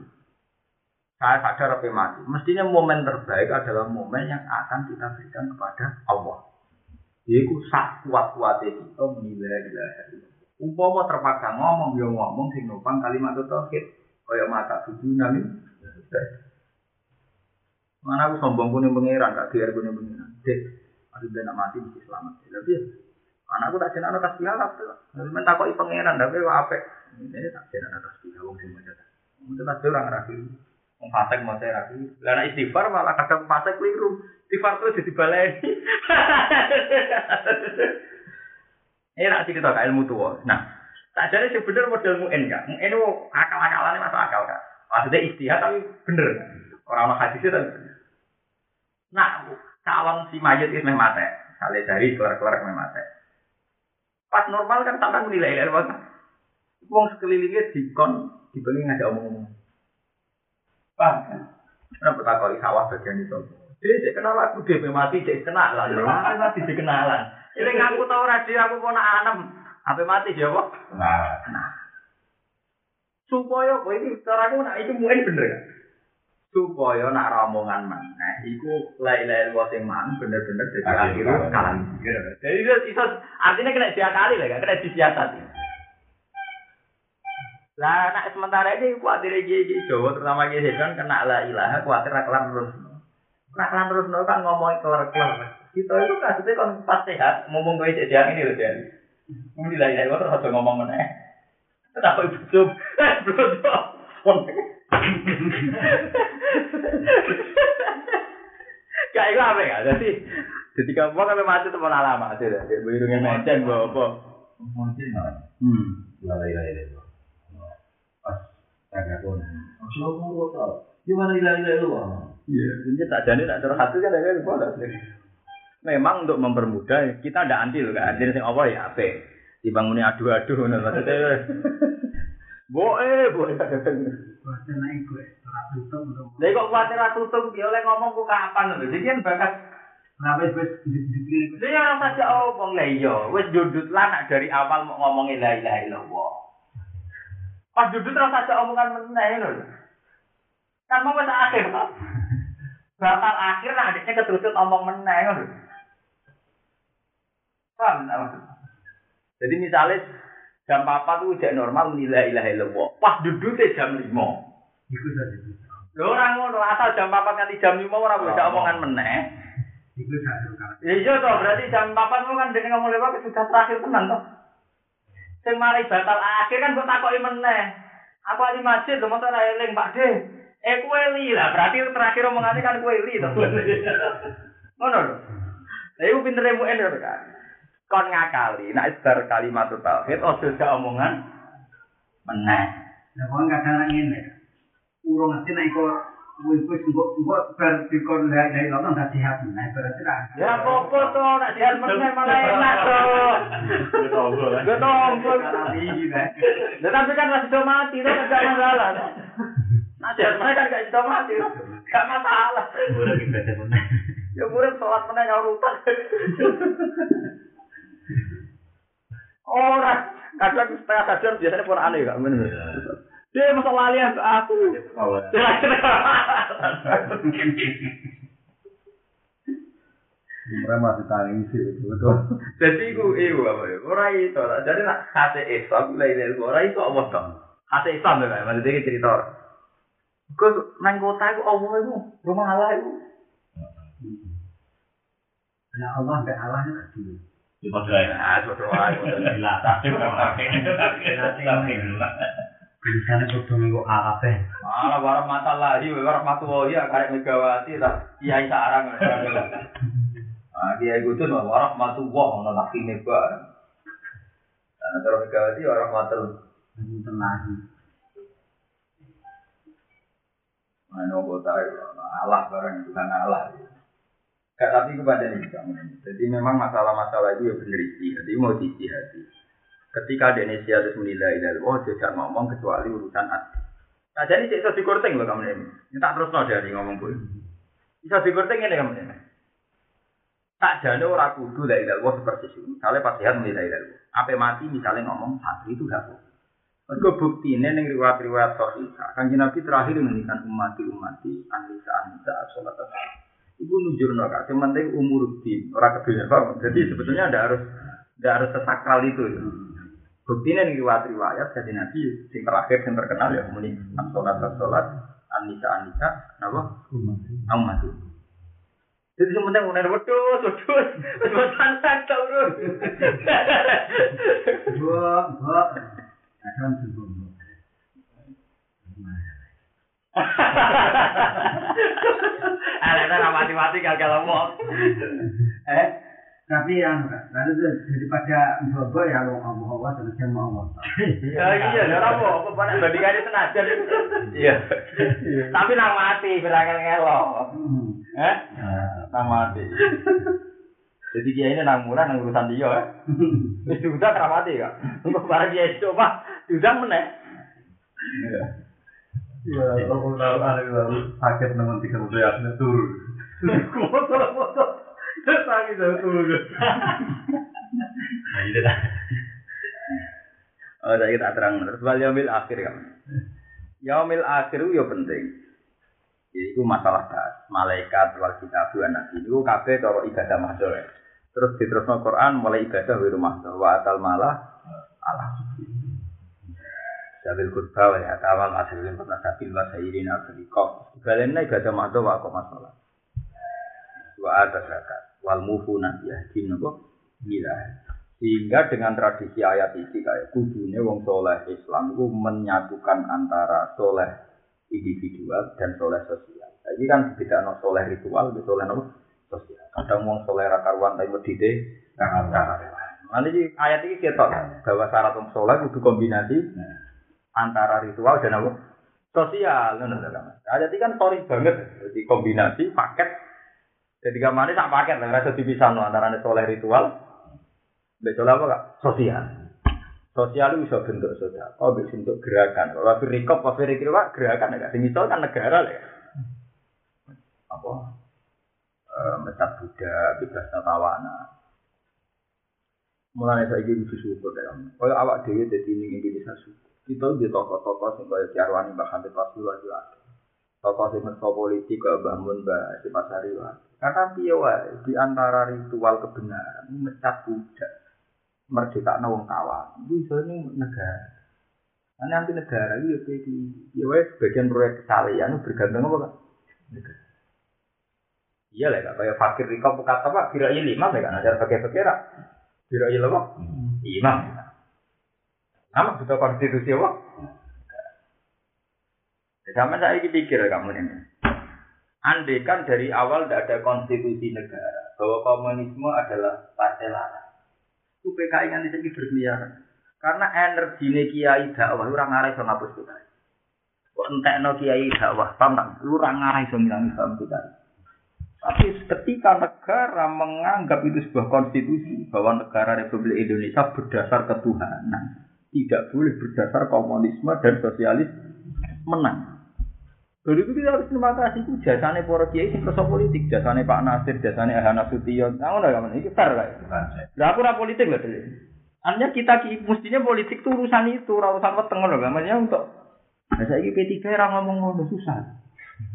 saya sadar be mati. Mestinya momen terbaik adalah momen yang akan kita berikan kepada Allah. Yaitu sak kuat kuatnya kita menilai ilaha Umpama terpaksa ngomong ya ngomong sing numpang kalimat tauhid kaya mata tujuan ini. Mana aku sombong punya pangeran, gak biar punya pangeran. Dek, aku nak mati mesti selamat. Tapi anakku tak jenah anak tasbih lah. Tapi minta kok pangeran, tapi apa? Ini tak jenah anak tasbih, wong sing macam itu. Mungkin tasbih orang rapi. Fasik mau saya rapi. Lah istighfar malah kadang fasik keliru. Istighfar tuh jadi baleni. Ini nak cerita ke ilmu tua. Nah, tak jadi sebenarnya model mu'en kan. Mu'en itu akal-akalannya masuk akal kan. Maksudnya istihad tapi bener. Orang-orang hadisnya tapi bener. Nah, calon si mayat itu memang mati. Kali dari keluar-keluar memang. Pas normal kan tak menilai ilmu. Wong sekelilingnya dikon dibeli ngajak omong-omong. Paham? Kenapa tak kali sawah bagian itu? Jadi kenal aku dia mati, dia kenal lah. Mati dia kenalan. Ini ngaku tau radio aku kok nak anem. Apa mati dia kok? Nah, Nah. Supaya kowe iki cara aku nak iki muen bener kan? Supaya nak romongan mana, iku la ilaha illallah sing man bener-bener dadi Akhir akhir kalam. Jadi itu iso artinya kena diakali lah, kan? kena disiasati. Lah nak sementara ini kuatir iki Jawa terutama iki kan kena la ilaha kuatir kelar terus. Nak kelar terus kan ngomong kelar-kelar. Kita itu maksudnya kan pas sehat, ngomong gue jadi ini loh jadi. Mungkin lah ya, terus aja ngomong mana. Kenapa ibu? Belum Gak itu apa ya? Jadi, ketika mau kami mati teman lama aja deh. Berhidungnya mencen, gue apa? mungkin lah. Hmm. La ilaha illallah. Pas kagak pun. Masya Allah, tau. Gimana ilaha illallah? Iya, ini tak jadi tak curhat itu kan ada boleh. Memang untuk mempermudah kita ada anti loh kan. Jadi sing Allah ya apa? Dibanguni adu-adu ngono maksudnya. Boe, boe nek iku ora tutup untuk Lah kok kuwatir ra tutup ya oleh ngomong ku kapan lho. Jadi kan bakat Kenapa wis dipikir Dia orang saja omong lah iya, wis dudut lah nak dari awal mau ngomong la ilaha illallah. Pas dudut terus saja omongan meneh lho. Kan mau wis akhir kok. Bakal akhir nah adiknya keterusut omong meneh lho. Paham tak maksudnya? Jadi misalnya jam 4 tuh udah normal nilai ilaha illallah. Pas dudutnya jam 5. iku saja. Lho ora ngono, asal jam 4 nganti jam 5 ora bisa omongan meneh. Iku saja iya toh, berarti jam 8 mu kan dengan ngomong lewat sudah terakhir tenan toh. Sing mari batal akhir kan kok takoki meneh. Aku ali masjid lho mosok ora eling Pak De. Eh kowe li lah, berarti terakhir omongane kan kowe li toh. Ngono lho. Lah iku pintere mu ender kan. Kon ngakali, nek bar kalimat tauhid ojo gak omongan meneh. Lah kok kadang ngene. Urung ngerti nek iku wis mbok ben dikon lek nek ngono dak sehat meneh berarti ra. Ya popo to nek sehat meneh malah enak to. Gedong to. Gedong to. Tapi kan wis do mati to gak masalah. Eh. Nah sehat meneh kan gak do mati to. Gak masalah. Murah ki bete meneh. Ya murah salat meneh ora utak. Ora kadang setengah jam biasanya pun aneh gak kak, Dia masa lalian ke aku. Mereka masih tangan sih, betul betul. Jadi aku ibu apa ya? Orang itu lah. Jadi nak kata Islam lain dari orang itu apa dong? Kata Islam lah. Maksudnya kita cerita. Kau nang kota aku Allah itu rumah Allah itu. Ya Allah, ya Allah, ya Allah, ya Allah, ya Allah, ya Allah, ya Allah, ya Tulisannya kudu minggu apa? Malah warah mata lagi, warah mata wahi, karek Megawati, tak kiai sarang. Ah, kiai kudu no warah mata wah, no laki mega. Karena terus Megawati warah mata tenang. mana kota Allah barang bukan Allah. Gak tapi kepada ini Jadi memang masalah-masalah itu ya benar sih. Jadi mau hati. Ketika Indonesia harus menilai oh tidak ngomong kecuali urusan hati. Nah jadi bisa dikorting loh kamu ini. Ini tak terus no dari ngomong pun. Bisa dikorting ini kamu ini. Tak jadi orang kudu dari dalam seperti itu. Misalnya pasihan menilai dari apa mati misalnya ngomong santri itu gak boleh. Mereka bukti ini yang riwayat-riwayat sahihah. Kan Nabi terakhir menghentikan umati umati anisa anisa sholat Ibu nunjuk noka. Sementing umur di orang keduanya. Jadi sebetulnya tidak harus tidak harus sesakral itu. Ya. Bukti ini riwayat-riwayat jadi Nabi yang terakhir yang terkenal ya muni sholat sholat anisa anisa apa umat jadi sementara mulai wedus, wedus, wedus santai turun. Dua, dua, ada sebelum. Ada mati-mati gagal ngomong. Eh, tapi yang lalu itu daripada bobo ya lo ngomong Allah dan saya mau Allah. Ya iya, ya apa? Apa banyak bandingannya senajan. Iya. Tapi nang mati berangkat ngelok. Eh? Nang mati. Jadi dia ini nang murah nang urusan dia ya. Wis diundang ra mati kak. Untuk barang dia coba diundang meneh. Iya. Iya, kalau tahu ada lalu sakit teman tiga puluh ya turun. Foto-foto, sakit dari turun. Nah, itu dah. Oh, saya terang terus wal yaumil akhir kan. Yaumil akhir itu ya penting. Itu masalah das, malaikat wal kitab wa nabi itu kabeh cara ibadah mahdzur. Terus diterusno Quran mulai ibadah wiru mahdzur wa atal malah Allah. Jabil kurba wa ya tawal asirin pernah sabil wa sayirin al-sadiqah. Ibadah ibadah mahdzur wa koma sholat. Wa ada zakat wal mufuna yahdin apa? Bila sehingga dengan tradisi ayat ini kayak kudune wong soleh Islam itu menyatukan antara soleh individual dan soleh sosial. Jadi kan tidak no soleh ritual, di soleh no sosial. Kadang wong soleh rakarwan tapi medite rakarwan. Nanti ayat ini kita bahwa syarat wong soleh itu kombinasi antara ritual dan apa? Sosial. Ayat ini kan sorry banget, jadi kombinasi paket. Jadi gambarnya tak paket, nggak rasa antara soleh ritual, Betul apa kak? Sosial. Sosial itu bisa bentuk sosial. Oh, bisa bentuk gerakan. Kalau firikop, firikop, pak gerakan ya. Sing kan negara lah ya. Apa? E, Mesat Buddha, bebas tawana. Mulai saya ingin bersyukur dalam. Kalau awak dewi jadi ini Indonesia syukur. Kita di tokoh-tokoh yang kayak Tiarwani, Mbak Hamid Pasulah juga yang mereka politik, Mbak Bangun, Mbak Sipasari Karena piye di antara ritual kebenaran, mecat Buddha merdeka wong kawan. Itu ini negara. Nah, nanti negara itu ya di ya wes bagian proyek kesalahan bergantung apa kak? Negara. Iya lah kayak fakir di kau kata apa? Kira lima ya kan? Ajar pakai fakir kira Kira lima imam. Nama kita konstitusi apa? Sama saya pikir kamu ini. Andai kan dari awal tidak ada konstitusi negara, bahwa komunisme adalah partai larang itu PKI saiki berkeliaran. Karena energi kiai dakwah ora ngarai iso ngapus PKI. Kok entekno kiai dakwah, paham tak? Ora ngarai iso ngilangi Islam PKI. Tapi ketika negara menganggap itu sebuah konstitusi bahwa negara Republik Indonesia berdasar ketuhanan, tidak boleh berdasar komunisme dan sosialis menang. Jadi itu kita harus terima kasih itu jasane para kiai sing kersa politik, jasane Pak Nasir, jasane Ahana Sution. Nah, ngono kan iki fair lah. Lah aku ora politik lah dulu. Artinya kita mestinya politik itu urusan itu, urusan weteng kan. Maksudnya untuk Nah, saya P3 ora ngomong ngono susah.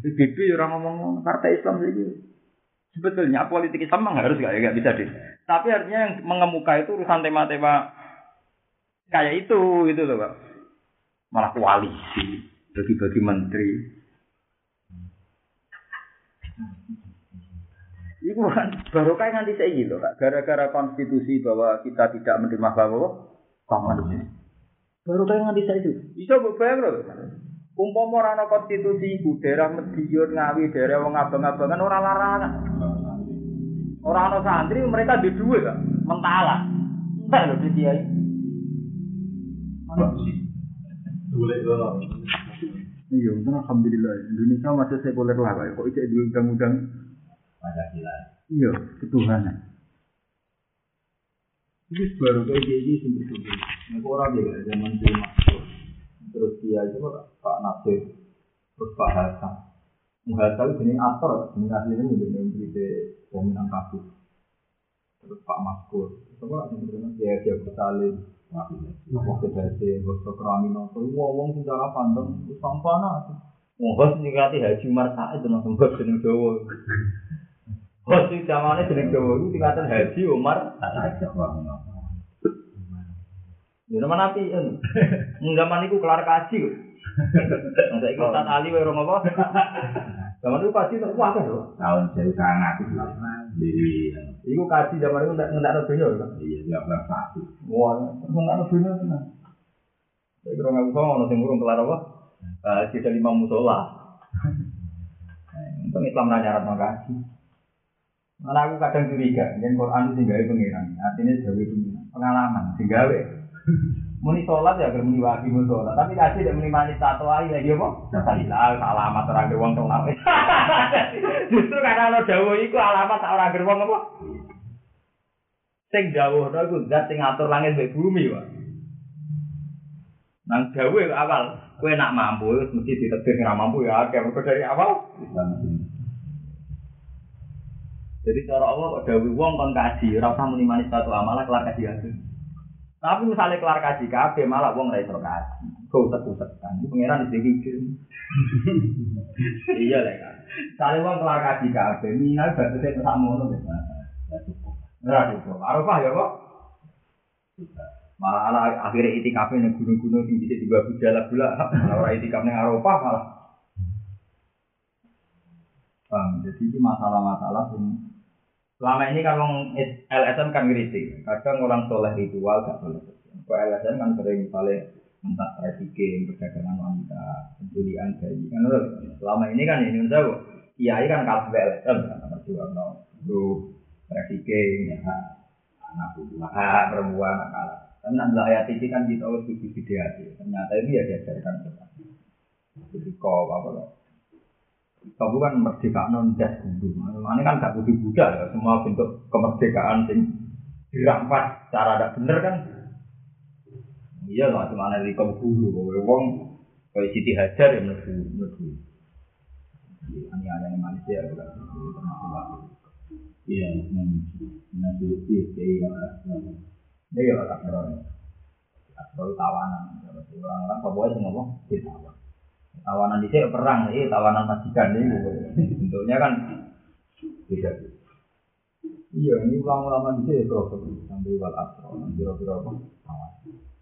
PBB ora ngomong ngono, Partai Islam iki. Sebetulnya politik Islam harus gak, gak bisa deh. Tapi artinya yang mengemuka itu urusan tema-tema kayak itu, itu loh Pak. Malah koalisi, bagi-bagi menteri, Iku kan baru kayak nganti saya gitu, Kak. Gara-gara konstitusi bahwa kita tidak menerima bahwa komunis. Baru kayak nganti saya itu. Bisa bayang loh. Umpama ora ana konstitusi iku daerah Medion Ngawi daerah wong abang-abangan ora larangan. Ora ana santri mereka di duwe kok. Mentala. Entar lho di kiai. Boleh kalau Iya, untung alhamdulillah Indonesia masih sekuler lah kok itu undang-undang Pancasila. Iya, ketuhanan. Ini baru kayak gini sih betul. Nah, orang juga zaman dulu masuk. Terus dia itu Pak Nasir, terus Pak Hasan. Hasan itu jenis aktor, jenis aslinya mungkin yang beri de jaminan kasus. Terus Pak Maskur, coba yang bernama dia dia Salim, Nopo kedase basa kramino to wong sing cara pandang sampana. Wong hos nyikati Haji Marsaid dengan sembah jeneng Jawa. Hos sing zamane jeneng Jawa iku tingkatan Haji Umar Ya nama nabi en. Zaman iku kelar kaji. Masa iku Ustaz Ali wae romo apa? Zaman iku kaji terus wae lho. Tahun 1900. Iya. Iku kaji zaman itu nggak nggak dunia? Iya, nggak pernah satu. Wah, nggak dunia kan? Saya kira nggak usah ngono sing urung kelar apa? Eh, Kita lima musola. Eh, untung Islam nanya rata kaji. Karena aku kadang curiga, jadi Quran itu singgawi pengiran, artinya jawi pengiran, pengalaman singgawi. Muni sholat ya agar muni wajib sholat, tapi kasih tidak muni manis tato aja lagi apa? Salilah, alamat orang gerbong sholat. Justru karena lo jauh itu alamat orang gerbong apa? Sing jauh itu zat sing ngatur langit dan bumi, Pak. Nang jauh awal, kue nak mampu, mesti ditetir nggak mampu ya, kayak dari awal. Jadi cara Allah kok dawuh wong kon kaji, ora usah muni manis satu amalah kelar kaji. Tapi misalnya kelar kaji kabeh malah wong ora iso kaji. Kok usah kan. Pangeran iki pikir. Iya lah kan. Misalnya wong kelar kaji kabeh, minal batese kesak mono wis. Ora cukup. Ya kok. Malah ala akhirnya itikaf ning gunung-gunung sing bisa dibawa bujala gula, ora itikaf ning Arafah malah. Paham? Jadi ini masalah-masalah yang selama ini kan orang LSM kan ngiritik, kadang orang soleh ritual gak soleh. Kalau LSM kan sering misalnya entah trafficking, perdagangan wanita, penculikan bayi. Kan selama ini kan ini tahu, kiai kan kabeh LSM kan dua no, grup trafficking, ya, anak buah, perempuan, anak kalah. Tapi nanti ayat kan kita harus bikin video Ternyata itu ya diajarkan Jadi kau apa loh. Kamu kan merdeka non das kudu. Ini kan gak kudu budak ya. Semua bentuk kemerdekaan sing dirampas cara ada bener kan. Iya lah, cuma di kamu kudu. Bahwa wong kayak Siti Hajar ya mlebu mlebu. Ini ada yang manusia ya kan. Iya, nanti iya kayak Ini ya terus. Atau tawanan. Orang-orang pokoknya semua ngomong ditawan. Tawanan di sini perang, ini tawanan majikan ini. Bentuknya kan beda. Iya, ini ulama-ulama sini terus sampai wal asro, biro-biro apa? Tawanan.